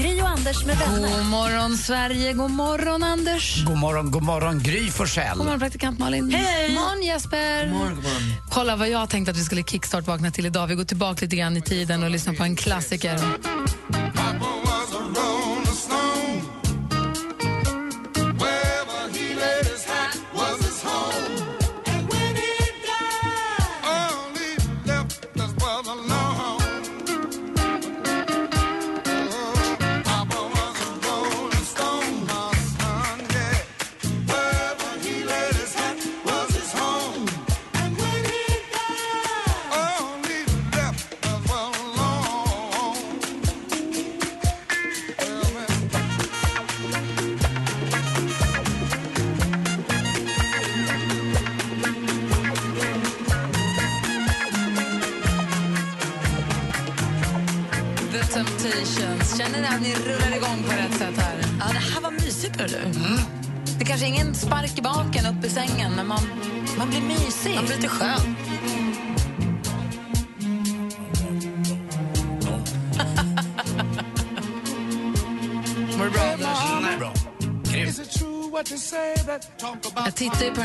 Gri och Anders med vänner. God morgon, Sverige. God morgon, Anders. God morgon, god morgon Gry Forssell. God morgon, praktikant Malin. Hej! God morgon, Jesper. God morgon, god morgon. Kolla vad jag tänkte att vi skulle kickstart-vakna till idag. Vi går tillbaka lite grann i tiden och lyssnar på en klassiker.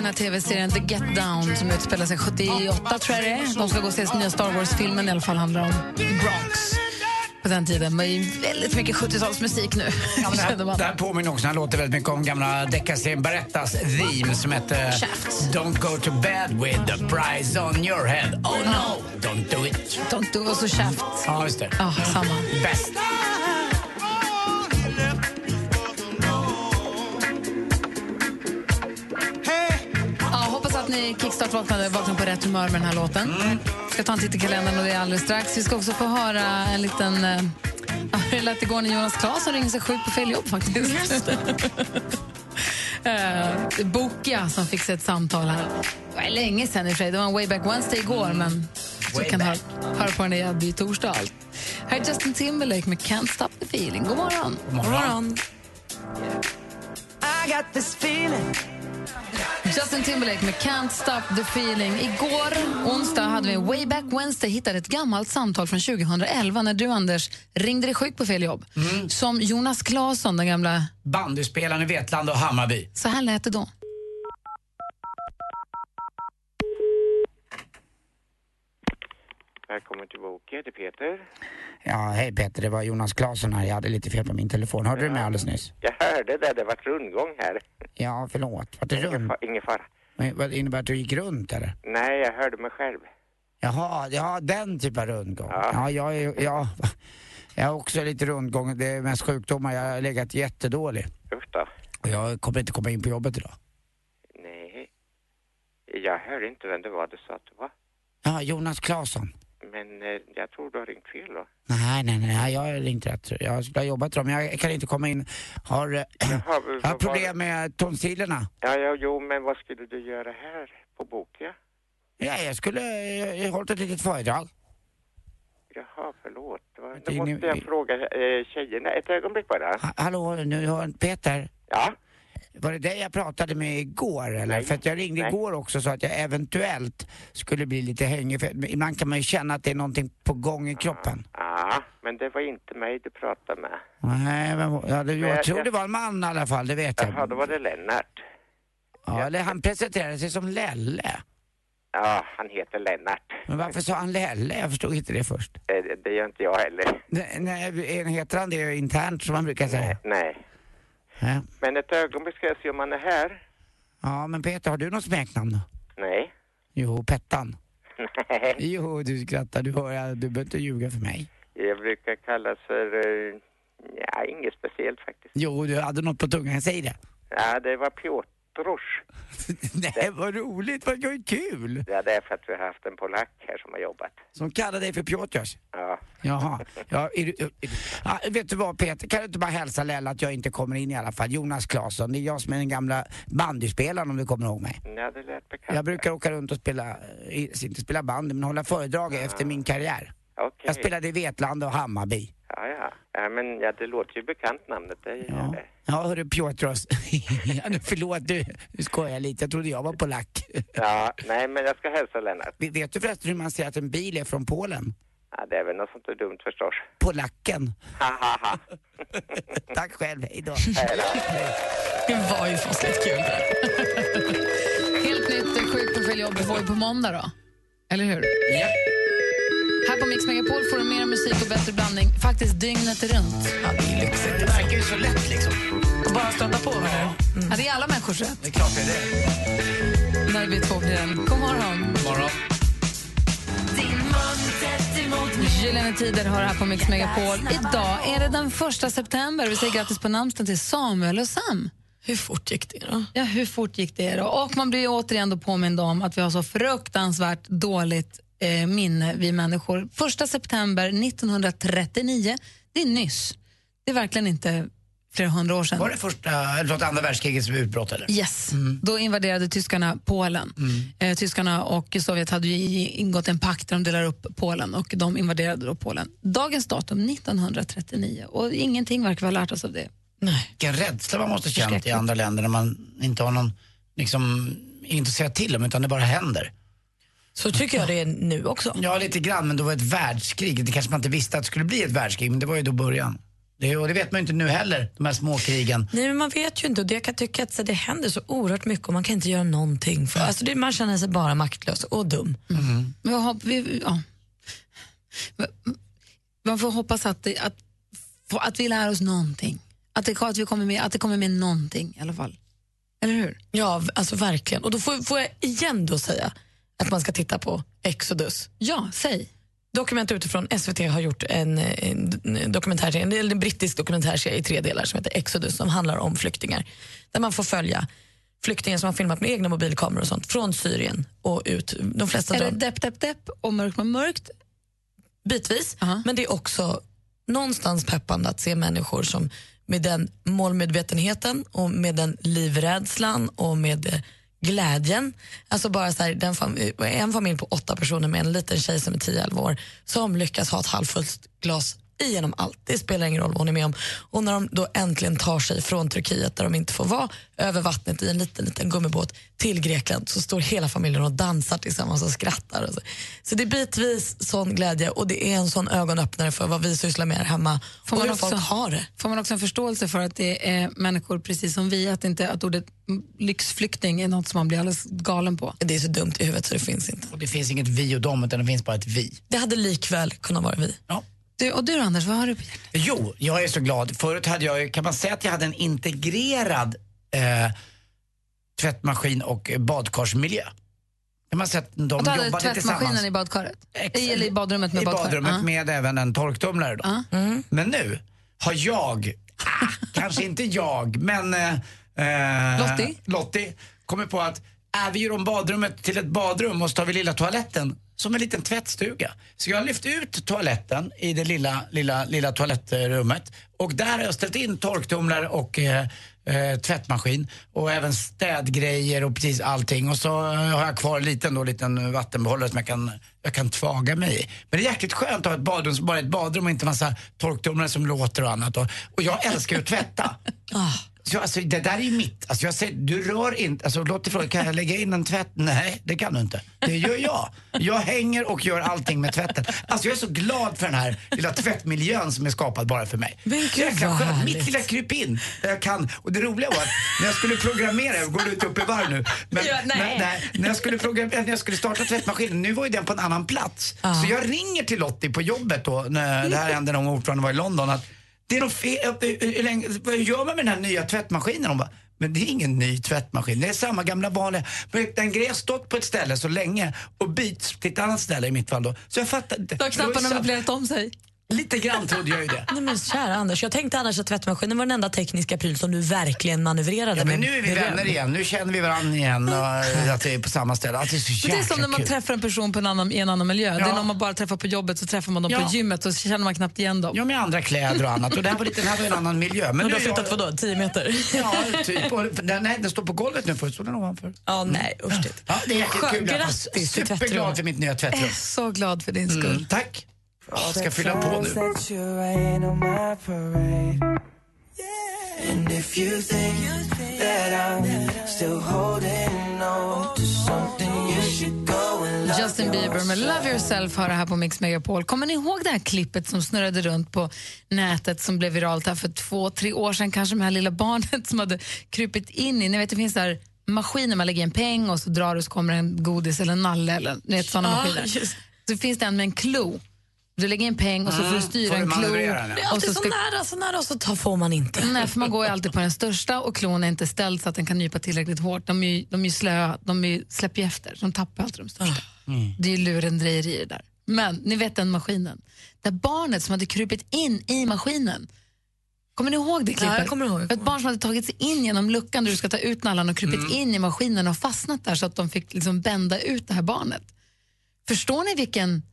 Den här tv-serien The Get Down som utspelar sig 78, tror jag det är. De ska gå och se nya Star Wars-filmen i alla fall, handlar om Bronx. På den tiden. Men väldigt mycket 70-talsmusik nu. Ja, det, här, man. det här påminner också, han låter väldigt mycket om gamla deckarserien Berättas theme som hette. Don't go to bed with the prize on your head. Oh no, don't do it. Don't do och så Shaft. Ja, just det. Ja, samma. Bäst. Att kickstart-vaknade vaknade på rätt humör med den här låten. ska ta en titt i kalendern och det är alldeles strax. Vi ska också få höra en liten... ja, hur det lät igår när Jonas Claesson ringde sig sjuk på fel jobb faktiskt. Just uh, Bokia som fick sig ett samtal här. Det var länge sen i och för sig. Det var en way back Wednesday igår, men så Way kan höra, höra på den igen i torsdag. och allt. Här är Justin Timberlake med Can't Stop the Feeling. God morgon. God morgon. Justin Timberlake med Can't Stop the Feeling. Igår, onsdag, hade vi Way Back Wednesday hittade ett gammalt samtal från 2011 när du, Anders, ringde dig sjuk på fel jobb. Som Jonas Claesson, den gamla... Bandyspelaren i Vetlanda och Hammarby. Så här lät det då. Välkommen till Boke, det är Peter. Ja, hej Peter, det var Jonas Claesson här. Jag hade lite fel på min telefon. Hörde du mig alldeles nyss? Jag hörde det, det var rundgång här. Ja, förlåt. Var det Ingen, fa- ingen fara. Men Vad innebär att du gick runt eller? Nej, jag hörde mig själv. Jaha, ja den typen av rundgång. Ja. Ja, jag är, ja, jag har också lite rundgång. Det är mest sjukdomar. Jag har legat jättedålig. Usch då. Och jag kommer inte komma in på jobbet idag. Nej. Jag hörde inte vem det var du sa att det var. Ja, Jonas Claesson. Men eh, jag tror du har ringt fel då. Nej, nej, nej, jag har ringt rätt. Jag skulle ha jobbat men jag kan inte komma in. Har, eh, Jaha, jag har problem med tonsillerna. Ja, ja, jo, men vad skulle du göra här på Boke? Ja, jag skulle eh, hållit ett litet föredrag. Jaha, förlåt. Då måste jag fråga tjejerna. Ett ögonblick bara. Ha, hallå, nu har Peter. Ja, Var det dig jag pratade med igår eller? Nej. För att jag ringde Nej. igår också så att jag eventuellt skulle bli lite hängig. För ibland kan man ju känna att det är någonting på gång i kroppen. ja, men det var inte mig du pratade med. Nej, men, ja, det, jag jag- tror jag- det var en man i alla fall, det vet jag. Jaha, då var det Lennart. Ja, eller han presenterade sig som Lelle. Ja, han heter Lennart. Men varför sa han Lelle? Jag förstod inte det först. Eh, Det, det gör inte jag heller. Nej, nej, heter han det internt som man brukar säga? Nej. Men ett ögonblick ska jag se om han är här. ja, men Peter, har du något smeknamn? Nej. Jo, Pettan. Nej. Jo, du skrattar, du hör, du behöver inte ljuga för mig. Jag brukar kallas för... eh, Ja, inget speciellt faktiskt. Jo, du hade något på tungan, säg det. Ja, det var Piotr. Piotrus. Nej, vad roligt, vad vad kul! Ja, det är för att vi har haft en polack här som har jobbat. Som kallar dig för Piotrs. Ja. Jaha. Ja, är är du, ja, vet du vad Peter, kan du inte bara hälsa Lella att jag inte kommer in i alla fall? Jonas Claesson, det är jag som är den gamla bandyspelaren om du kommer ihåg mig. Ja, det lät bekant. Jag brukar åka runt och spela, eh, inte spela bandy, men hålla föredrag efter min karriär. Okej. Jag spelade i Vetlanda och Hammarby. Ja, ja. Ja, men ja, det låter ju bekant namnet. Det gör Ja, det. ja hörru Piotros. ja, nu förlåt, du, nu skojar jag lite. Jag trodde jag var polack. Ja, nej, men jag ska hälsa Lennart. Vet du förresten hur man säger att en bil är från Polen? Ja, det är väl något sånt där dumt förstås. Polacken. Tack själv, hej då. Det var ju fasligt kul. Helt nytt eh, Sjuk profil jobb får vi på måndag då. Eller hur? Ja. Här på Mix Megapol får du mer musik och bättre blandning faktiskt dygnet runt. Ja, det är lyxigt. Det verkar ju så lätt liksom. Bara stöta på med det. Ja, det är alla människors rätt. Det är klart det är det. När vi två blir en. God morgon. Morgon. Gyllene Tider har här på Mix Megapol. Idag är det den första september. Vi säger grattis på namnsdagen till Samuel och Sam. Hur fort gick det då? Ja, hur fort gick det då? Och man blir återigen då påmind om att vi har så fruktansvärt dåligt eh, minne, vi människor. Första september 1939, det är nyss. Det är verkligen inte flera hundra år sedan. Var det första, eller andra världskrigets utbrott eller? Yes, då invaderade tyskarna Polen. Eh, tyskarna och Sovjet hade ingått en pakt där de delar upp Polen och de invaderade då Polen. Dagens datum 1939 och ingenting verkar vi ha lärt oss av det. Nej. Vilken rädsla man måste känt i andra länder när man inte har någon, liksom, att säga till om utan det bara händer. Så tycker jag det är nu också. Ja, lite grann, men då var det ett världskrig. Det kanske man inte visste att det skulle bli ett världskrig, men det var ju då början. Det, och det vet man ju inte nu heller, de här småkrigen. Nej, men man vet ju inte. Och det jag kan tycka att så, det händer så oerhört mycket och man kan inte göra någonting. För, alltså, det, man känner sig bara maktlös och dum. Vad har- vi, ja. Man får hoppas att, det, att, att vi lär oss någonting. Att det, att, vi kommer med, att det kommer med någonting i alla fall. Eller hur? Ja, alltså verkligen. Och då får, får jag igen då säga att man ska titta på Exodus. Ja, säg. Dokument utifrån SVT har gjort en, en dokumentärserie, en, en brittisk dokumentärserie i tre delar som heter Exodus som handlar om flyktingar. Där man får följa flyktingar som har filmat med egna mobilkameror och sånt från Syrien och ut. De flesta Är det depp, depp, depp och mörkt med mörkt? bitvis. Aha. Men det är också någonstans peppande att se människor som med den målmedvetenheten och med den livrädslan och med glädjen. Alltså bara så här, den fam- en familj på åtta personer med en liten tjej som är 10-11 år som lyckas ha ett halvfullt glas igenom allt. Det spelar ingen roll vad hon är med om. Och när de då äntligen tar sig från Turkiet där de inte får vara över vattnet i en liten, liten gummibåt till Grekland så står hela familjen och dansar tillsammans och skrattar. Och så. så det är bitvis sån glädje och det är en sån ögonöppnare för vad vi sysslar med här hemma Får och man hur också- folk har det. Får man också en förståelse för att det är människor precis som vi, att, inte, att ordet lyxflykting är något som man blir alldeles galen på? Det är så dumt i huvudet så det finns inte. Och det finns inget vi och dem, utan det finns bara ett vi. Det hade likväl kunnat vara vi. Ja. Du, och du Anders, vad har du på hjärtat? Jo, jag är så glad. Förut hade jag, kan man säga att jag hade en integrerad eh, tvättmaskin och badkarsmiljö. Kan man säga att de Och jobbade tvättmaskinen tillsammans. i badkaret? Ex- Eller i badrummet med I badkar? badrummet Ja. med även en torktumlare då. Ja. Men nu har jag, ah, kanske inte jag, men eh, eh, Lottie? Lottie kommer på att äh, vi gör om badrummet till ett badrum och så tar vi lilla toaletten som en liten tvättstuga. Så jag har lyft ut toaletten i det lilla, lilla, lilla toalettrummet och där har jag ställt in torktumlare och eh, eh, tvättmaskin och även städgrejer och precis allting. Och så eh, har jag kvar en liten, då, liten vattenbehållare som jag kan, jag kan tvaga mig i. Men det är jäkligt skönt att ha ett badrum som bara är ett badrum och inte massa torktumlare som låter och annat. Och, och jag älskar ju att tvätta. Ah. Så, alltså, det där är ju mitt. Alltså, jag säger, du rör inte, alltså, låt dig fråga, kan jag lägga in en tvätt? Nej, det kan du inte. Det gör jag. Jag hänger och gör allting med tvätten. Alltså, jag är så glad för den här lilla tvättmiljön som är skapad bara för mig. Men gud, Jäkla skönt. Mitt lilla krypin. Där jag kan. Och det roliga var att när jag skulle programmera, jag går ut upp i varv nu. Men, Ja, nej. när, när, när, jag skulle programmera, när jag skulle starta tvättmaskinen, nu var ju den på en annan plats. Så jag ringer till Lottie på jobbet då, när det här hände när hon ordförande var i London. Att det är något fel, vad gör man med den här nya tvättmaskinen? Hon bara, men det är ingen ny tvättmaskin, det är samma gamla vanliga. Men den grejen har stått på ett ställe så länge och byts till ett annat ställe i mitt fall då. Så jag fattar inte. Då har knapparna möblerat om sig. Lite grann trodde jag ju det. Nej, men kära Anders, jag tänkte annars att tvättmaskinen var den enda tekniska pryl som du verkligen manövrerade Ja, men nu är vi vänner igen. Nu känner vi varandra igen och att vi är på samma ställe. Att det är så Det är som när man kul. träffar en person på en annan, i en annan miljö. Det är när man bara träffar på jobbet så träffar man dem Ja. på gymmet och så känner man knappt igen dem. Ja, med andra kläder och annat. Och det här var, lite, den här var en annan miljö. Men Och du har är jag- flyttat vadå, 10 meter? Ja, typ. Och, den, nej, den står på golvet nu. Förut stod den ovanför. Ja, nej usch. Ja, det är jäkligt Skö- kul. Jag är Grattis till Superglad för mitt nya tvättrum. Jag är så glad för din skull. Mm, tack. Jag ska fylla på nu. And if you think that I'm still holding on to something, you should go and love Justin Bieber med Love yourself har det här på Mix Megapol. Kommer ni ihåg det här klippet som snurrade runt på nätet som blev viralt här för två, tre år sedan kanske med det här lilla barnet som hade krypit in i, ni vet det finns där maskiner man lägger en peng och så drar du så kommer en godis eller en nalle eller ni vet sådana Ja, maskiner. just. Så finns det en med en klo. Du lägger en peng och så får du styra Mm, får en du klo. manövrera den, ja. Det är Och alltid så så ska nära, så nära och så tar, får man inte. Nej, för man går ju alltid på den största och klon är inte ställd så att den kan nypa tillräckligt hårt. De är ju, de är ju slöa, de är ju, släpper ju efter, de tappar alltid de största. Det är ju lurendrejeri det där. Men ni vet den maskinen, där barnet som hade krupit in i maskinen Kommer ni ihåg det klippet? jag kommer ihåg. Ett barn som hade tagit sig in genom luckan där du ska ta ut nallan och krupit in i maskinen och fastnat där så att de fick liksom bända ut det här barnet. Förstår ni vilken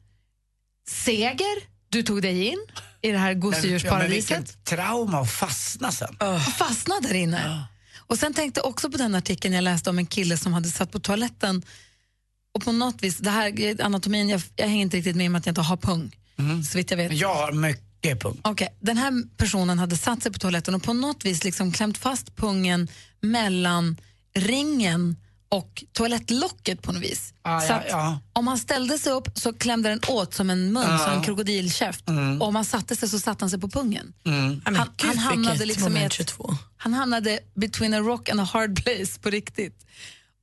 seger du tog dig in i det här Ja, gosedjursparadiset? vilket trauma att fastna sen. fastnade där inne. Och sen tänkte jag också på den artikeln jag läste om en kille som hade satt på toaletten och på något vis, det här anatomin, jag, jag hänger inte riktigt med om att jag inte har pung, så vitt jag vet. Jag har mycket punkt. Okej, den här personen hade satt sig på toaletten och på något vis liksom klämt fast pungen mellan ringen och toalettlocket på något vis. Ah, så ja, att ja. om han ställde sig upp så klämde den åt som en mun, som en krokodilkäft. Mm. Och om han satte sig så satte han sig på pungen. Men Han, gud, han hamnade liksom ett, 22. han hamnade between a rock and a hard place på riktigt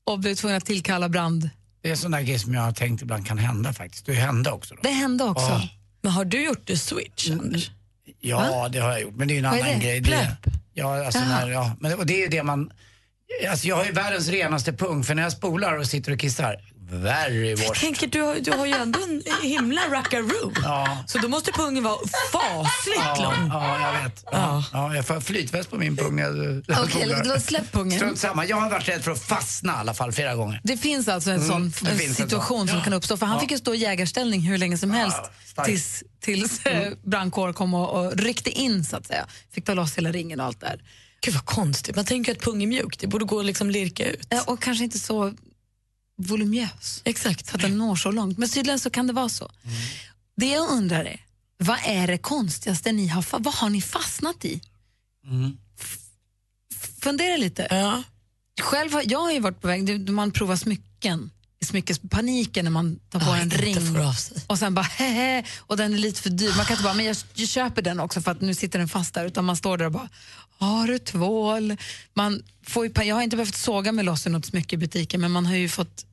och blev tvungen att tillkalla brand. Det är en sån där grej som jag har tänkt ibland kan hända faktiskt. Det hände också. Då. Det hände också. Ja. Men har du gjort the switch, Mm. Anders? Ja, det har jag gjort. Men det är ju en Vad är annan det? grej. Plöpp? ja, alltså när, ja. Men, och det är ju det man... Alltså jag har ju världens renaste pung för när jag spolar och sitter och kissar, very Jag washed. tänker, du har, du har ju ändå en himla rackaroo. Ja. Så då måste pungen vara fasligt Ja, lång. ja, jag vet. Ja. Ja, jag får flytväst på min pung. jag- jag Okej, då släpp pungen. Strunt samma. Jag har varit rädd för att fastna i alla fall flera gånger. Det finns alltså en sån det en en situation sån. som kan uppstå. För han fick ju stå i jägarställning hur länge som helst tills, tills mm. brandkår kom och, och ryckte in så att säga. Fick ta loss hela ringen och allt där. Gud vad konstigt. Man tänker att pung är mjuk. Det borde gå att liksom lirka ut. Ja, Och kanske inte så voluminös. Exakt. Så att den når så långt. Men tydligen så kan det vara så. Det jag undrar är, vad är det konstigaste ni har, vad har ni fastnat i? F- Fundera lite. Ja. Själv har, jag har ju varit på väg, man provar smycken, i smyckespaniken när man tar på Ja, en inte ring får av sig. och sen bara hehe, och den är lite för dyr. Man kan inte bara, men jag, jag köper den också för att nu sitter den fast där, utan man står där och bara, har du tvål? Man får ju, jag har inte behövt såga mig loss i något smycke i butiken, men man har ju fått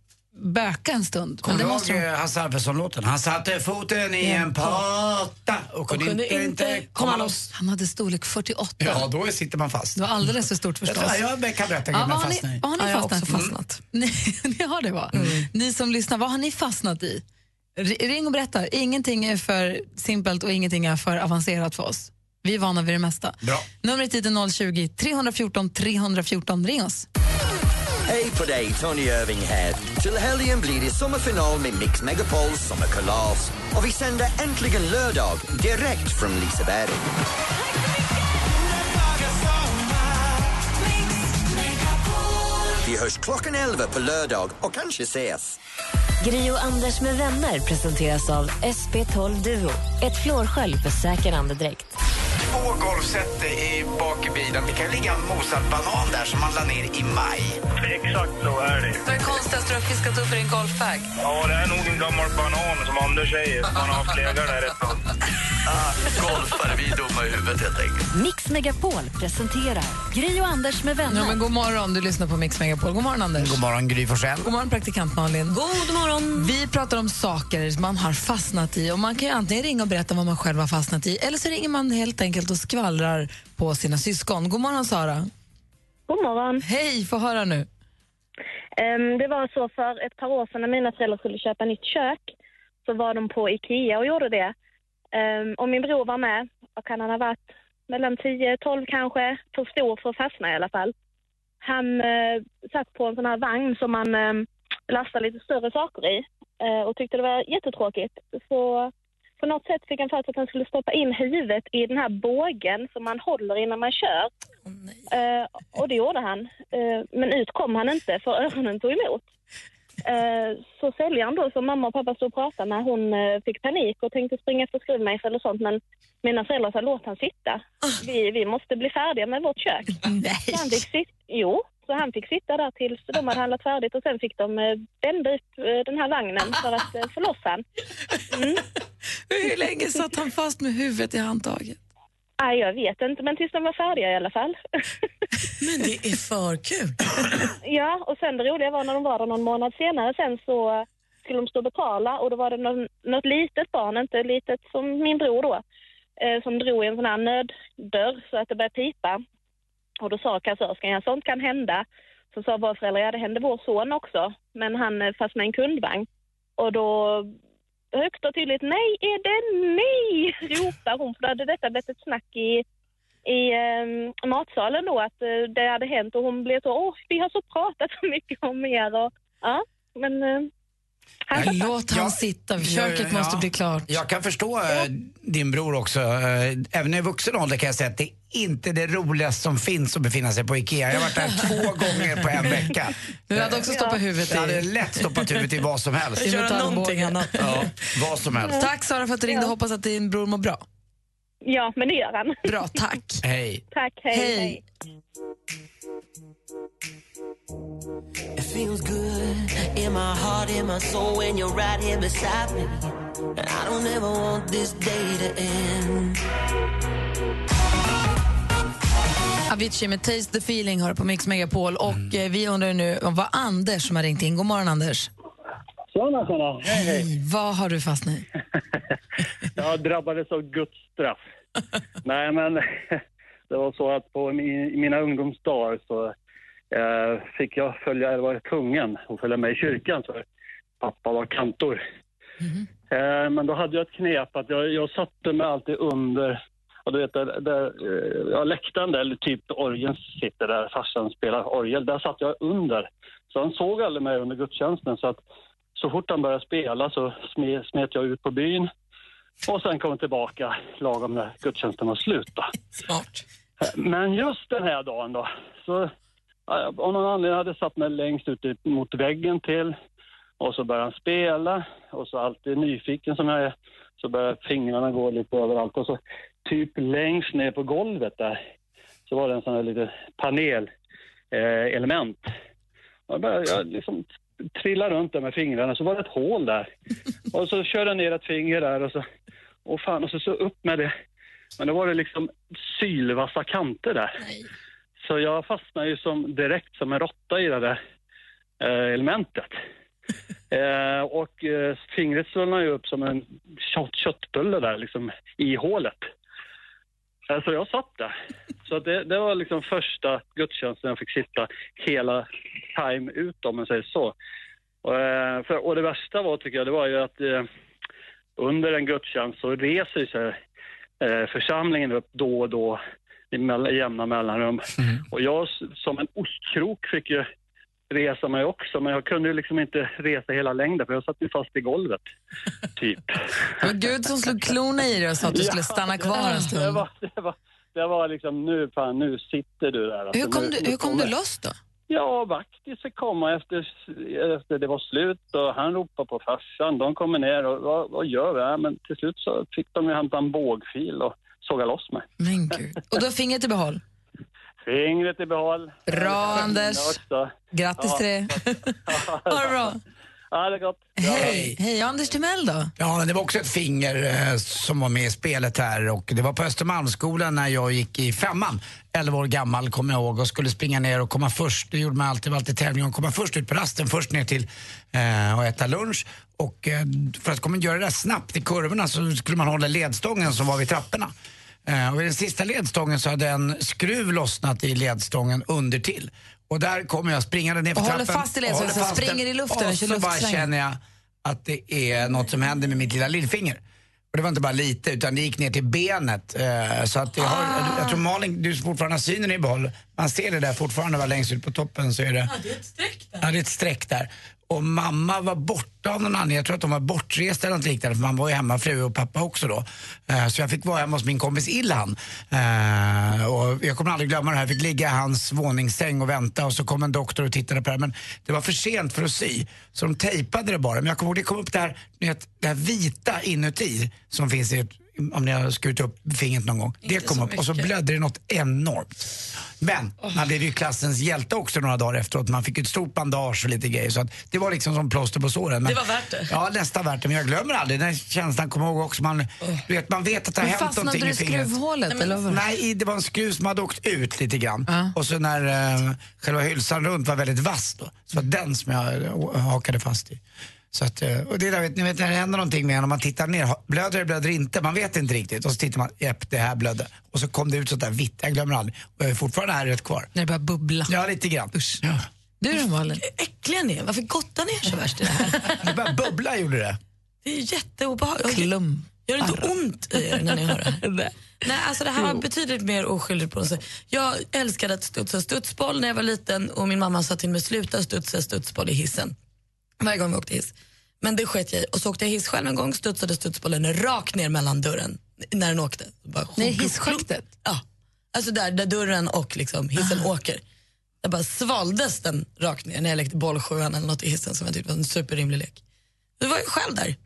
böka en stund. Kommer du ihåg måste eh, Hasse Alfredson-låten? Han satte foten i en pata och kunde, kunde inte, inte komma loss. Han hade storlek 48. Ja, då sitter man fast. Det var alldeles för stort förstås. Ja, jag kan berätta Ja, vad, har ni, i. vad har ni Ja, jag har fastnat också fastnat. Ni, ni har det va? Ni som lyssnar, vad har ni fastnat i? Ring och berätta. Ingenting är för simpelt och ingenting är för avancerat för oss. Vi är vana vid det mesta. Bra. Numret hit är 020 314 314. Ring oss. Hej på dig, Tony Irving här. Till helgen blir det sommarfinal med Mix Megapols sommarkalas. Och vi sänder äntligen lördag direkt från Liseberg. Vi hörs klockan 11 på lördag och kanske ses. Gri och Anders med vänner presenteras av SP12 Duo. Ett flårskölj för säker andedräkt. Två golfset i bak i bilen. Det kan ligga en mosad banan där som man la ner i maj. Exakt så är det. Vad är konstigast du har fiskat upp i din golfbag? Ja, det är nog en gammal banan som Anders säger. Man har haft legat där ett tag. Golfare, vi är dumma i huvudet helt enkelt. Mix Megapol presenterar Gri och Anders med vänner. Ja, men god morgon, du lyssnar på Mix Megapol. God morgon Anders. God morgon, Gry Forssell. God morgon praktikant Malin. God morgon. Vi pratar om saker man har fastnat i och man kan ju antingen ringa och berätta vad man själv har fastnat i eller så ringer man helt enkelt och skvallrar på sina syskon. God morgon Sara. God morgon. Hej, få höra nu. Ehm, det var så för ett par år sedan när mina föräldrar skulle köpa nytt kök så var de på Ikea och gjorde det. Ehm, och min bror var med. Och kan han ha varit mellan 10-12 kanske. För stor för att fastna i alla fall. Han eh, satt på en sån här vagn som man eh, lastar lite större saker i. Eh, och tyckte det var jättetråkigt. Så på något sätt fick han för sig att han skulle stoppa in huvudet i den här bågen som man håller innan man kör. Eh, och det gjorde han. Eh, men ut kom han inte för öronen tog emot. Eh, så säljaren då som mamma och pappa stod och pratade med, hon eh, fick panik och tänkte springa efter skruvmejsel och sånt men mina föräldrar sa låt han sitta. Vi, vi måste bli färdiga med vårt kök. Så han fick sit- jo, så han fick sitta där tills de hade handlat färdigt och sen fick de eh, vända upp eh, den här vagnen för att få loss han. Mm. Hur länge satt han fast med huvudet i handtaget? Nej, jag vet inte, men tills de var färdiga i alla fall. Men det är för kul. Ja, och sen det roliga var när de var där någon månad senare sen så skulle de stå och betala och då var det någon, något litet barn, inte litet som min bror då, eh, som drog i en sån här nöddörr så att det började pipa. Och då sa kassörskan, ja sånt kan hända. Så sa våra föräldrar, ja det hände vår son också, men han eh, fastnade i en kundvagn. Och då högt och tydligt, nej är det ni? ropar hon, för då hade detta blivit ett snack i, i eh, matsalen då, att eh, det hade hänt och hon blev så, åh vi har så pratat så mycket om er och ja, men eh. Låt han sitta, köket Ja, måste bli klart. Jag kan förstå eh, din bror också. Eh, även i vuxen ålder kan jag säga att det är inte det roligaste som finns att befinna sig på IKEA. Jag har varit där två gånger på en vecka. Du hade också stoppat huvudet Jag hade i... lätt stoppat huvudet i vad som helst. I Göra någonting annat. Ja, vad som helst. Tack Sara för att du ringde. Hoppas att din bror mår bra. Ja, men det gör han. Bra, tack. Hej. Tack, hej. Hej. hej. It feels good in my heart, in my soul when you're right here beside me. And I don't ever want this day to end. Avicii med Taste the feeling hör på Mix Megapol. Och eh, vi undrar nu vad Anders som har ringt in. God morgon Anders. Tjena, tjena. Hej, hej. Vad har du fastnat i? Jag drabbades av Guds straff. Nej, men det var så att på mi- i mina ungdomsdagar så eh, fick jag följa, eller var tvungen att följa med i kyrkan för pappa var kantor. Eh, men då hade jag ett knep att jag, jag satte mig alltid under, och du vet där, där eh, ja, läktaren där, eller typ orgeln sitter där farsan spelar orgel, där satt jag under. Så han såg aldrig mig under gudstjänsten så att så fort han började spela så sme- smet jag ut på byn och sen kom tillbaka lagom när gudstjänsten var slut. Då. Smart. Men just den här dagen då, så av någon anledning hade satt mig längst ut mot väggen till och så började han spela och så alltid nyfiken som jag är så började fingrarna gå lite överallt och så typ längst ner på golvet där så var det en sån här liten panelelement. Eh, jag började jag liksom trilla runt där med fingrarna så var det ett hål där. Och så körde jag ner ett finger där och så, och fan, och så, så upp med det. Men då var det liksom sylvassa kanter där. Nej. Så jag fastnade ju som, direkt som en råtta i det där eh, elementet. eh, och eh, fingret svullnade ju upp som en kött, köttbulle där liksom i hålet. Eh, Så jag satt där. Så det, det var liksom första gudstjänsten jag fick sitta hela time ut om man säger så. Och, eh, för, och det värsta var tycker jag, det var ju att eh, under en gudstjänst så reser sig församlingen upp då och då i jämna mellanrum. Och jag som en ostkrok fick ju resa mig också, men jag kunde ju liksom inte resa hela längden för jag satt ju fast i golvet. Typ. Det var Gud som slog klorna i dig och sa att du skulle stanna kvar en Det stund. var, det var, det var liksom, nu, fan, nu sitter du där. alltså. Hur kom nu, du, hur kom du loss då? Ja, vaktis fick komma efter, efter det var slut och han ropade på farsan. De kommer ner och vad, vad gör vi? Ja, men till slut så fick de ju hämta en bågfil och såga loss mig. Men gud. Och du har fingret i behåll? Fingret i behåll. Bra, Anders. Grattis Ja. till det. Ha det bra. Ja, det är gott. Hej. Hej, Anders Timell då? Ja, men det var också ett finger eh, som var med i spelet här och det var på Östermalmsskolan när jag gick i femman. 11 år gammal kommer jag ihåg och skulle springa ner och komma först. Det gjorde man alltid, var alltid tävling om komma först ut på rasten, först ner till eh, och äta lunch. Och eh, för att komma göra det där snabbt i kurvorna så skulle man hålla ledstången som var vid trapporna. Eh, och i den sista ledstången så hade en skruv lossnat i ledstången under till. Och där kommer jag springande ner för Och trappen. håller fast i ledstången, och så springer den. i luften och så bara känner jag att det är något som händer med mitt lilla lillfinger. Och det var inte bara lite, utan det gick ner till benet. Eh, så att jag, har, Ah. jag tror Malin, du fortfarande har synen i behåll. Man ser det där fortfarande, var längst ut på toppen så är det... det är ett streck där. Ja, det är ett streck där. Och mamma var borta av någon anledning. Jag tror att de var bortresta eller något liknande för man var ju hemma, fru och pappa också då. Eh, så jag fick vara hemma hos min kompis Ilhan. Eh, och jag kommer aldrig glömma det här. Jag fick ligga i hans våningssäng och vänta och så kom en doktor och tittade på det här. Men det var för sent för att sy. Så de tejpade det bara. Men jag kommer ihåg, det kom upp det här, det här vita inuti som finns i ett om ni har skurit upp fingret någon gång. det kom upp och så mycket. blödde det något enormt. Men man blev ju klassens hjälte också några dagar efteråt. Man fick ett stort bandage och lite grejer. Så att det var liksom som plåster på såren. Men, Det var värt det. Ja, nästan värt det. Men jag glömmer aldrig den känslan. Kommer ihåg också. Man, du vet, man vet att det har Men hänt fastnade någonting du i i fingret. skruvhålet, eller vad var det? Nej, det var en skruv som hade åkt ut lite grann. Och så när eh, själva hylsan runt var väldigt vass då. Så var den som jag hakade fast i. Så att, eh, och det där, vet, ni vet när det händer någonting med en, om man tittar ner, blöder det, blöder inte, man vet inte riktigt. Och så tittar man, japp det här blödde. Och så kom det ut sånt där vitt, jag glömmer aldrig. Och jag är fortfarande här rätt kvar. När det börjar bubbla. Ja, lite grann. Usch. Ja. Du då Malin? Äckliga ni är. Varför gottar ni er så värst i det här? Det började bubbla gjorde det. Det är jätteobehagligt. Klum. Gör det inte ont i er när ni hör det? Nej, alltså det här var betydligt mer oskyldigt på något sätt. Jag älskade att studsa studsboll när jag var liten och min mamma sa till mig sluta studsa studsboll i hissen. Varje gång vi åkte hiss. Men det sket jag i. Och så åkte jag hiss själv en gång, studsade studsbollen rakt ner mellan dörren när den åkte. Bara, Nej, hisschaktet? Ja, alltså där, där dörren och liksom hissen åker. Där bara svaldes den rakt ner när jag lekte bollsjuan eller något i hissen som jag tyckte var en superrimlig lek. Det var jag själv där. Det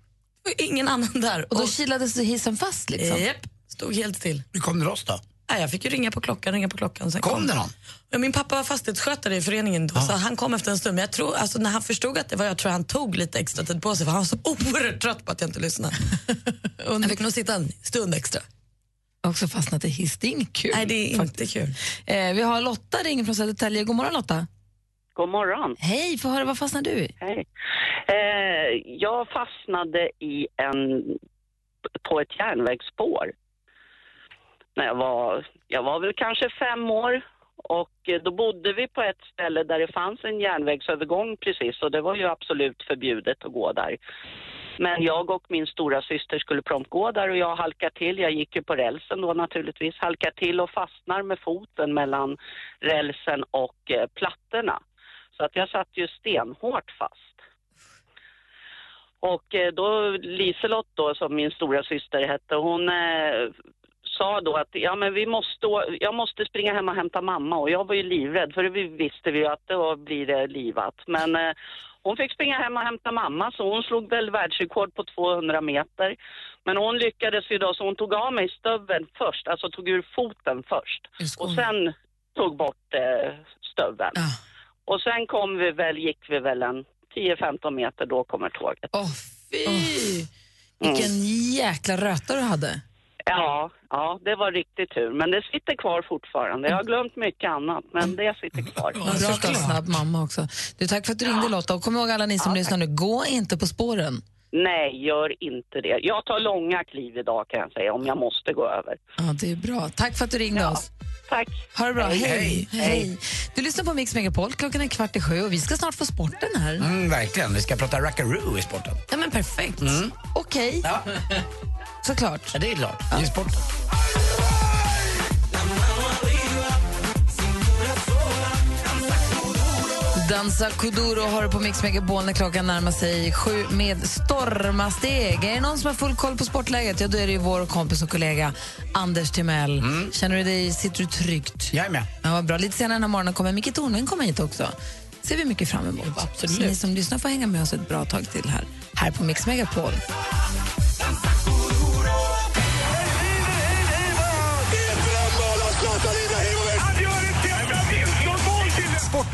var ingen annan där. Och då kilades hissen fast liksom? Japp, stod helt still. Hur kom det loss då? Nej, jag fick ju ringa på klockan, ringa på klockan. Sen Kom det någon? Ja, min pappa var fastighetsskötare i föreningen då, så han kom efter en stund. Men jag tror, alltså, när han förstod att det var jag tror han tog lite extra tid på sig för han var så oerhört trött på att jag inte lyssnade. jag fick nog sitta en stund extra. Också fastnat i hiss, det är inget kul. Nej, det är inte faktiskt. kul. Eh, vi har Lotta ringer från Södertälje. God morgon Lotta. God morgon. Hej, få höra vad fastnade du i? Hej. Eh, jag fastnade i en, på ett järnvägsspår. När jag var, jag var väl kanske fem år och eh, då bodde vi på ett ställe där det fanns en järnvägsövergång precis och det var ju absolut förbjudet att gå där. Men jag och min stora syster skulle prompt gå där och jag halkar till, jag gick ju på rälsen då naturligtvis, halkar till och fastnar med foten mellan rälsen och eh, plattorna. Så att jag satt ju stenhårt fast. Och eh, då Liselott då, som min stora syster hette, hon eh, sa då att ja, men vi måste, jag måste springa hem och hämta mamma och jag var ju livrädd för vi visste vi ju att då blir det livat. Men eh, hon fick springa hem och hämta mamma så hon slog väl världsrekord på 200 meter. Men hon lyckades ju då så hon tog av mig stöveln först, alltså tog ur foten först. Och sen tog bort eh, stöveln. Och sen kom vi väl, gick vi väl en 10-15 meter, då kommer tåget. Åh, fy! Vilken jäkla röta du hade. Ja, ja, det var riktigt tur. Men det sitter kvar fortfarande. Jag har glömt mycket annat, men det sitter kvar. Bra att ha snabb mamma också. Du, tack för att du ringde Lotta. Och kom ihåg alla ni som lyssnar nu, gå inte på spåren. Nej, gör inte det. Jag tar långa kliv idag kan jag säga, om jag måste gå över. Ja, det är bra. Tack för att du ringde oss. Tack. Ha det bra. Hej. Hej. Hej. Hej. Du lyssnar på Mix Megapol. Klockan är kvart i sju och vi ska snart få sporten här. Mm, verkligen, vi ska prata rackaroo i sporten. Ja, men perfekt. Mm. Okej. Ja. Såklart. Ja, det är klart. Det är sporten. Dansa Kuduro har du på Mix Megapol när klockan närmar sig sju med stormasteg. Är det någon som har full koll på sportläget? Ja, då är det ju vår kompis och kollega Anders Timell. Känner du dig, sitter du tryggt? Jag är med. Ja, vad bra. Lite senare den här morgonen kommer Micke Tornving komma hit också. ser vi mycket fram emot. absolut. Så ni som lyssnar får hänga med oss ett bra tag till här, här på Mix Megapol.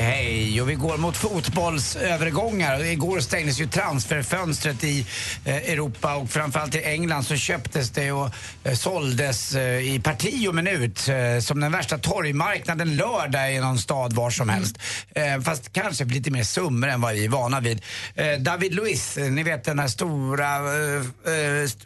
hej. Och vi går mot fotbollsövergångar. Igår stängdes ju transferfönstret i eh, Europa och framförallt i England så köptes det och eh, såldes eh, i parti och minut som den värsta torgmarknaden lördag i någon stad var som helst. Mm. fast kanske för lite mer summor än vad vi är vana vid. David Luiz, ni vet den här stora